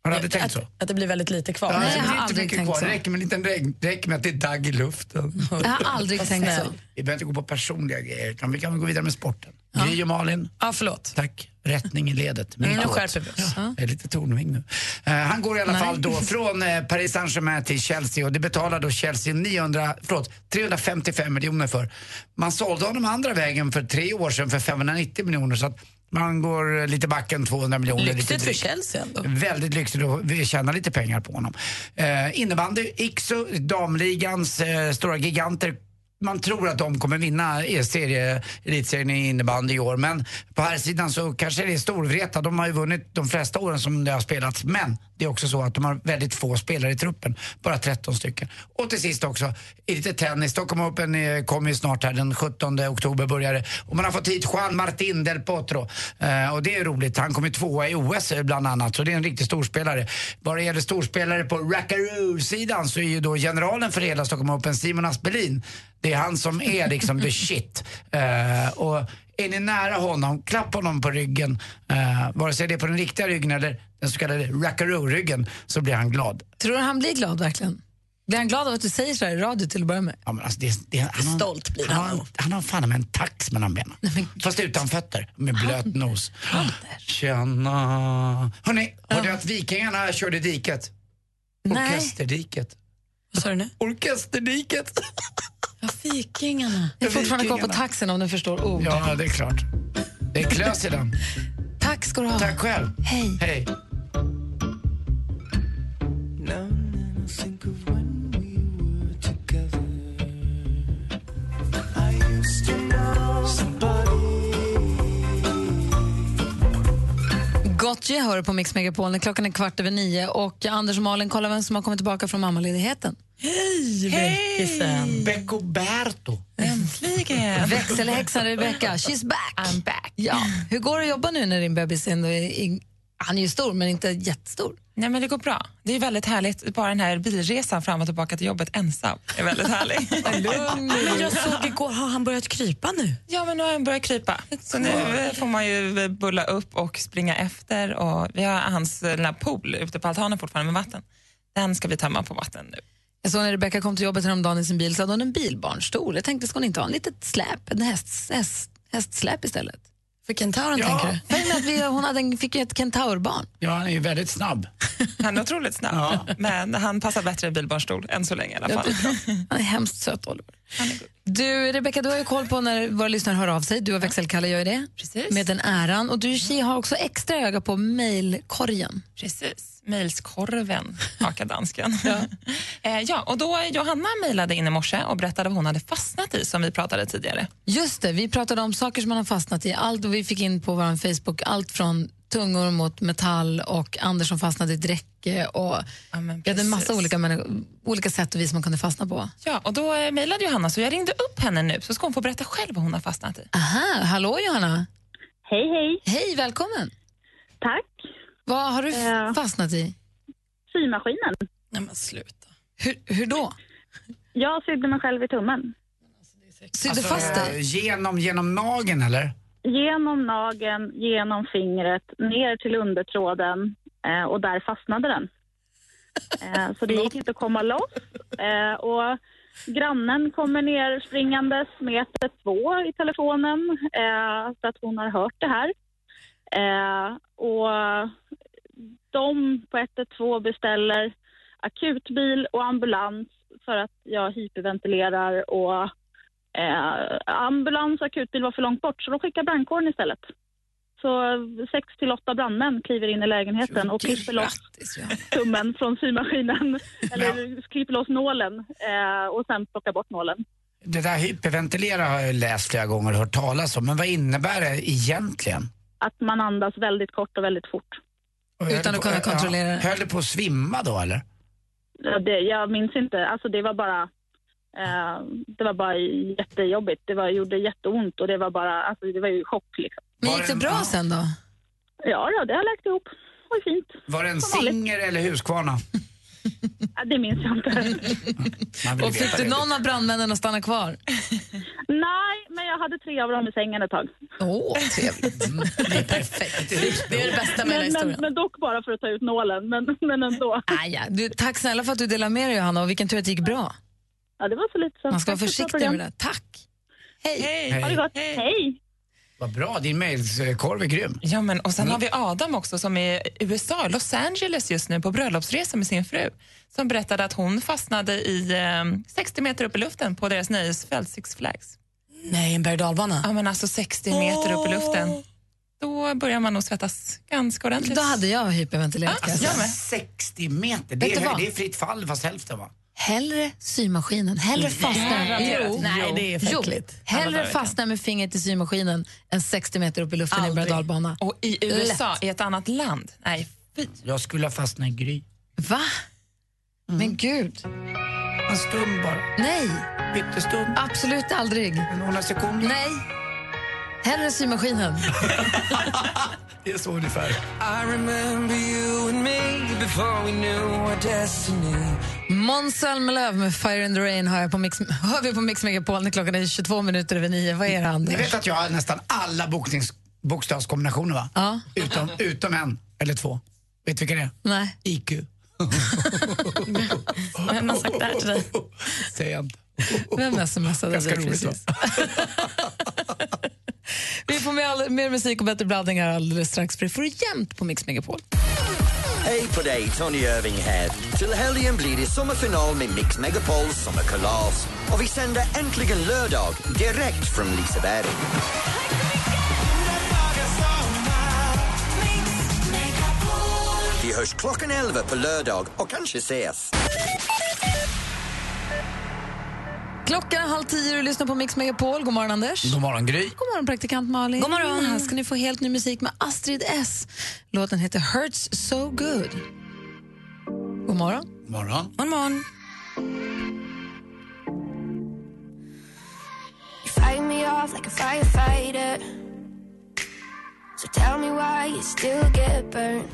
Har du aldrig tänkt så? Att det blir väldigt lite kvar. Ja, Nej, det jag har inte aldrig mycket tänkt kvar. så. Det räcker med en liten regn. Det räcker med att det är dagg i luften. Jag har aldrig tänkt så. Vi behöver inte gå på personliga grejer, utan vi kan gå vidare med sporten. Gry och Malin. Ja, förlåt. Tack. Rättning i ledet. Mm, nu skärper vi oss. Ja, jag är lite tornving nu. Eh, han går i alla Nej. fall då från eh, Paris Saint-Germain till Chelsea och det betalar då Chelsea 900, förlåt, 355 miljoner för. Man sålde honom andra vägen för tre år sedan för 590 miljoner så att man går eh, lite backen 200 miljoner. Lyxigt för. Chelsea ändå. Väldigt lyxigt vi tjänar lite pengar på honom. Eh, innebandy, Ikso, damligans eh, stora giganter. Man tror att de kommer vinna e-serie, elitserien i innebandy i år. Men på här sidan så kanske det är Storvreta. De har ju vunnit de flesta åren som det har spelats. Men det är också så att de har väldigt få spelare i truppen. Bara 13 stycken. Och till sist också, i lite tennis. Stockholm Open eh, kommer ju snart här. Den 17 oktober börjar det. Och man har fått hit Juan Martín del Potro. Eh, och det är roligt. Han kom ju tvåa i OS eh, bland annat. Så det är en riktig storspelare. Vad det gäller storspelare på Rackaroo-sidan så är ju då generalen för hela Stockholm Open, Simon Aspelin. Det är han som är liksom the shit. Eh, och är ni nära honom, klapp honom på ryggen. Uh, vare sig det är på den riktiga ryggen eller den så kallade Rackaroo-ryggen så blir han glad. Tror du han blir glad verkligen? Blir han glad av att du säger så här i radio till att börja med? Ja, men alltså, det, det, han, har- Stolt blir han. han har- Han har fan med en tax mellan benen. Fast utan fötter, med blöt nos. Tjena. Hörni, hörde du att Vikingarna körde diket? Nej. Orkesterdiket. Vad sa du nu? Orkesterdiket. Ja, Vikingarna. Jag är fortfarande kvar på taxen om du förstår ord. Ja, det är klart. Det är klös i den. Tack ska du ha. Tack själv. Hej. Hej. Gotye hör på Mix Megapol klockan är kvart över nio och Anders och Malin kollar vem som har kommit tillbaka från mammaledigheten. Hej, Beckisen. Becco Berto. Äntligen! Växelhäxan Rebecca, she's back. I'm back. Ja. Hur går det att jobba nu när din bebis ändå är, är, han är ju stor men inte jättestor? Nej, men det går bra. Det är väldigt härligt. Bara den här bilresan fram och tillbaka till jobbet ensam är väldigt härlig. Men jag såg igår, har han börjat krypa nu? Ja, men nu har han börjat krypa. Så nu får man ju bulla upp och springa efter. Och vi har hans den pool ute på altanen fortfarande med vatten. Den ska vi tömma på vatten nu. Jag såg när Rebecca kom till jobbet häromdagen i sin bil så hade hon en bilbarnstol. Jag tänkte, ska hon inte ha en litet släp, en häst, häst, hästsläp istället? För kentauren Ja. tänker du? För att vi, hon hade en, fick ju ett kentaurbarn. Ja, han är ju väldigt snabb. Han är otroligt snabb, men han passar bättre i bilbarnstol än så länge i alla fall. Han är hemskt söt, Oliver. Du, Rebecca, du har ju koll på när våra lyssnare hör av sig. Du och växelkalle gör ju det. Precis. Med den äran. Och du Chi, har också extra öga på mejlkorgen. Precis. Mejlskorven, hakar dansken. ja. Eh, ja, och då Johanna mejlade in i morse och berättade vad hon hade fastnat i som vi pratade tidigare. Just det, vi pratade om saker som man har fastnat i. Allt och vi fick in på vår Facebook allt från tungor mot metall och Anders som fastnade i ett räcke. Och vi hade en massa olika, olika sätt och vis man kunde fastna på. Ja, och då eh, mejlade Johanna så jag ringde upp henne nu så ska hon få berätta själv vad hon har fastnat i. Aha, hallå Johanna. Hej, hej. Hej, välkommen. Tack. Vad har du f- fastnat i? Symaskinen. Nej men sluta. Hur, hur då? Jag sydde mig själv i tummen. Sydde fast dig? Genom, genom nageln eller? Genom nageln, genom fingret, ner till undertråden eh, och där fastnade den. Eh, så det gick inte att komma loss. Eh, och grannen kommer ner springandes med 112 i telefonen eh, så att hon har hört det här. Eh, och de på 112 beställer akutbil och ambulans för att jag hyperventilerar och Eh, ambulans och akutbil var för långt bort så de skickar brandkåren istället. Så sex till åtta brandmän kliver in i lägenheten och klipper loss tummen från symaskinen. Eller klipper loss nålen eh, och sen plockar bort nålen. Det där hyperventilera har jag läst flera gånger och hört talas om. Men vad innebär det egentligen? Att man andas väldigt kort och väldigt fort. Och Utan att kunna kontrollera det. Höll det på att svimma då eller? Ja, Det, jag minns inte. Alltså det var bara... Eh, det var bara jättejobbigt. Det var, gjorde jätteont och det var bara... Alltså det var ju chock liksom. Men gick det bra sen då? Ja, ja det har läkt ihop. Det var fint. Var det en singer eller Husqvarna? Ja, det minns jag inte. Och fick du någon av brandmännen att stanna kvar? Nej, men jag hade tre av dem i sängen ett tag. Åh, trevligt. Det är perfekt. Det är det bästa med hela Men, men, historien. men dock bara för att ta ut nålen, men, men ändå. Ah, ja. du, tack snälla för att du delade med dig Johanna och vilken tur att det gick bra. Ja, det var så lite så. Man ska vara försiktig med det. Tack. Hej. Hej. Ha det gott. Hej. Vad bra, din mejlkorv är grym. Ja, men, och sen har vi Adam också som är i USA, Los Angeles just nu på bröllopsresa med sin fru. Som berättade att hon fastnade i eh, 60 meter upp i luften på deras nöjesfält Six Flags. Nej, en berg och Ja, men alltså 60 meter upp i luften. Då börjar man nog svettas ganska ordentligt. Då hade jag hyperventilerat. jag med. 60 meter, det är, det är fritt fall fast hälften va? Hellre symaskinen, hellre fastna. Jo, nej, det är jo, hellre fastna med fingret i symaskinen än 60 meter upp i luften i en och dalbana. Och i USA, i ett annat land. Nej, fy. Jag skulle ha fastnat i Gry. Va? Men gud. En stund bara. Nej. Pyttestund. Absolut aldrig. Några sekunder. Nej. Hellre symaskinen. Det är så ungefär. I remember you and me before we knew our destiny. Måns Zelmerlöw med Fire in the Rain hör, jag på Mix, hör vi på Mix Megapol när klockan är 22 minuter över nio. Vad är det, Ni Anders? vet att jag har nästan alla boknings, bokstavskombinationer va? Ja. Utom, utom en eller två. Vet du vilka det är? Nej. IQ. Vem har sagt det här till dig? Jag inte. Vem smsade Ganska dig roligt va? precis? Vi får med all, mer musik och bättre blandningar alldeles strax för det får du jämt på Mix Megapol. Hej på dig, Tony Irving här. Till helgen blir det sommarfinal med Mix Megapols sommarkalas. Och vi sänder äntligen lördag direkt från Liseberg. Vi hörs klockan 11 på lördag och kanske ses. Klockan är halv tio och du lyssnar på Mix Megapol. God morgon, Anders. God morgon, Gry. God morgon, praktikant Malin. God morgon. Här ska ni få helt ny musik med Astrid S. Låten heter Hurts So Good. God morgon. Morgon. God morgon. You fight me off like a firefighter. So tell me why you still get burned.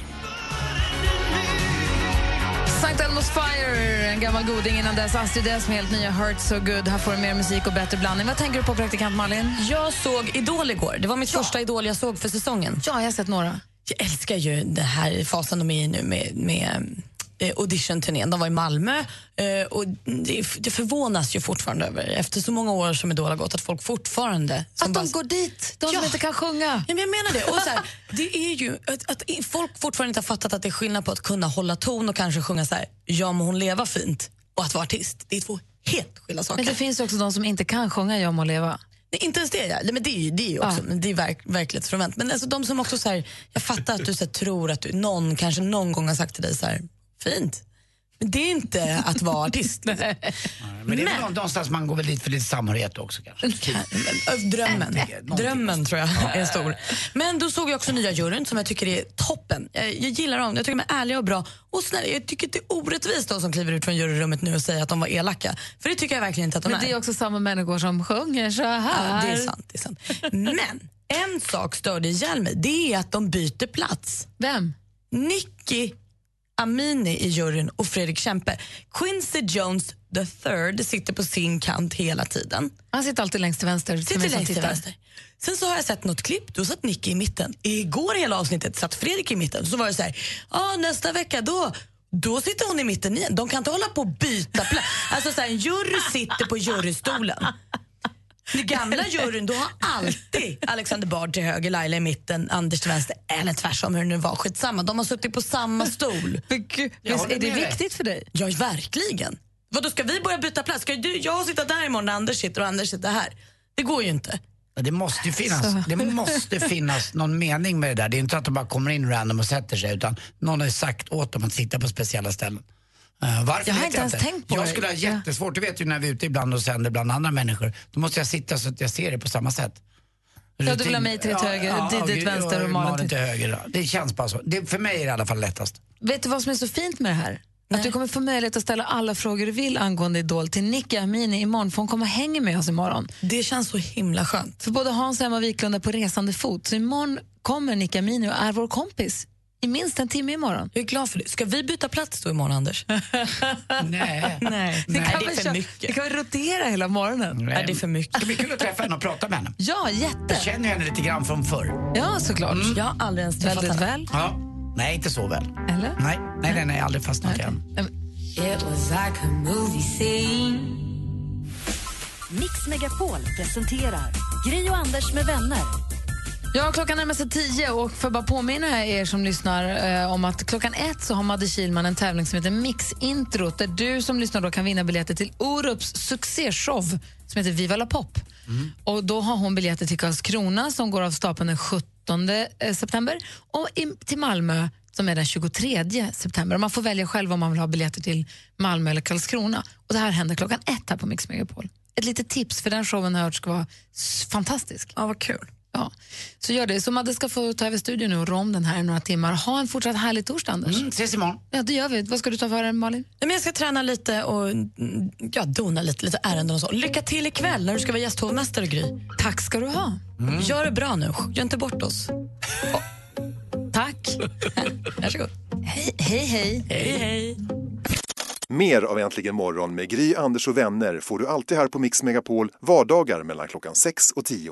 Sankt Elmos Fire, en gammal goding innan dess. Astrid S med helt nya Hurt So Good. Här får du mer musik och bättre blandning. Vad tänker du på, praktikant Malin? Jag såg Idol igår. Det var mitt första Idol jag såg för säsongen. Ja, jag har sett några. Jag älskar ju den här fasen de är i nu med, med eh, audition-turnén. De var i Malmö eh, och det, det förvånas ju fortfarande över, efter så många år som Idol har gått, att folk fortfarande... Att de går dit, de som inte kan sjunga. Ja, men jag menar det. Och så här, det är ju att, att folk fortfarande inte har fattat att det är skillnad på att kunna hålla ton och kanske sjunga så här, ja må hon leva fint, och att vara artist. Det är två helt skilda saker. Men det finns också de som inte kan sjunga Jag må leva. Nej, inte ens det. Ja. Nej, men det är ju, det är ju också, Ja. men det är verk, verklighetsfrånvänt. Men alltså, de som också så här, jag fattar att du så här, tror att du, någon kanske någon gång har sagt till dig så här, fint. Men det är inte att vara artist. Men det är väl någonstans man går väl dit för lite samhörighet också kanske. Drömmen. Drömmen tror jag är stor. Men då såg jag också nya juryn som jag tycker är toppen. Jag, jag gillar dem, jag tycker de är ärliga och bra. Och snälla, jag tycker att det är orättvist de som kliver ut från juryrummet nu och säger att de var elaka. För det tycker jag verkligen inte att de Men är. det är också samma människor som sjunger så här. Ja, det är sant. Det är sant. Men en sak störde ihjäl mig. Det är att de byter plats. Vem? Nicky Amini i juryn och Fredrik Kempe. Quincy Jones the third sitter på sin kant hela tiden. Han sitter alltid längst till vänster. Sitter längst till vänster. Sen så har jag sett något klipp, då satt Nicky i mitten. Igår hela avsnittet satt Fredrik i mitten. Så var det så här, ah, nästa vecka då då sitter hon i mitten igen. De kan inte hålla på och byta plats. Alltså så här, en jury sitter på jurystolen. Den gamla juryn, då har alltid Alexander Bard till höger, Laila i mitten, Anders till vänster, eller tvärsom hur det nu var. Skitsamma, de har suttit på samma stol. Gud, visst är det viktigt för dig? Ja, verkligen. Vad ska vi börja byta plats? Ska du, jag sitta där imorgon när Anders sitter och Anders sitter här? Det går ju inte. Det måste ju finnas, Så. det måste finnas någon mening med det där. Det är inte att de bara kommer in random och sätter sig utan någon har sagt åt dem att sitta på speciella ställen. Eh, varför Jag har inte ens tänkt på Jag det. skulle ha jättesvårt, du vet ju när vi är ute ibland och sänder bland andra människor, då måste jag sitta så att jag ser det på samma sätt. Ja, du vill ha mig till ett höger, Didde till vänster och Malin till till- höger. Det känns bara så. Det, för mig är det i alla fall lättast. Vet du vad som är så fint med det här? Att du kommer få möjlighet att ställa alla frågor du vill angående Idol till Nicky Amini imorgon, för hon kommer hänger med oss imorgon. Det känns så himla skönt. För både Hans och Emma Wiklund är på resande fot, så imorgon kommer Nicky Amini och är vår kompis i minst en timme imorgon. Jag är glad för det. Ska vi byta plats då imorgon, Anders? Nej. Nej, Det kan, det är för köra- mycket. det kan rotera hela morgonen? Nej, det är för mycket. Det ska bli kul att träffa henne och prata med henne. Ja, jätte. Jag känner ju henne lite grann från förr. Ja, såklart. Jag har aldrig ens träffat Väldigt henne. väl. Ja. Nej, inte så väl. Eller? Nej, nej, nej, nej aldrig fastnat i än. It was like a movie scene. Mix Megapol presenterar Gri och Anders med vänner. Ja, klockan närmar sig tio och för bara påminna er som lyssnar eh, om att klockan ett så har Madde Kihlman en tävling som heter Mix-introt där du som lyssnar då kan vinna biljetter till Orups succéshow som heter Viva la pop. Och då har hon biljetter till Karlskrona som går av stapeln den 17 eh, september och till Malmö som är den 23 september. Och Man får välja själv om man vill ha biljetter till Malmö eller Karlskrona. Och Det här händer klockan ett här på Mix Megapol. Ett litet tips, för den showen har jag hört ska vara fantastisk. Ja, vad kul. Ja, så gör det. Så Madde ska få ta över studion nu och rå om den här i några timmar. Ha en fortsatt härlig torsdag, Anders. Mm, ses imorgon. Ja, det gör vi. Vad ska du ta för dig, Malin? Nej, men jag ska träna lite och mm, ja, dona lite, lite ärenden och så. Lycka till ikväll när du ska vara gästhovmästare, Gry. Tack ska du ha. Gör det bra nu. Gör inte bort oss. Tack. Varsågod. Hej, hej. hej. Hej, hej. Mer av Äntligen morgon med Gry, Anders och vänner får du alltid här på Mix Megapol vardagar mellan klockan 6 och 10.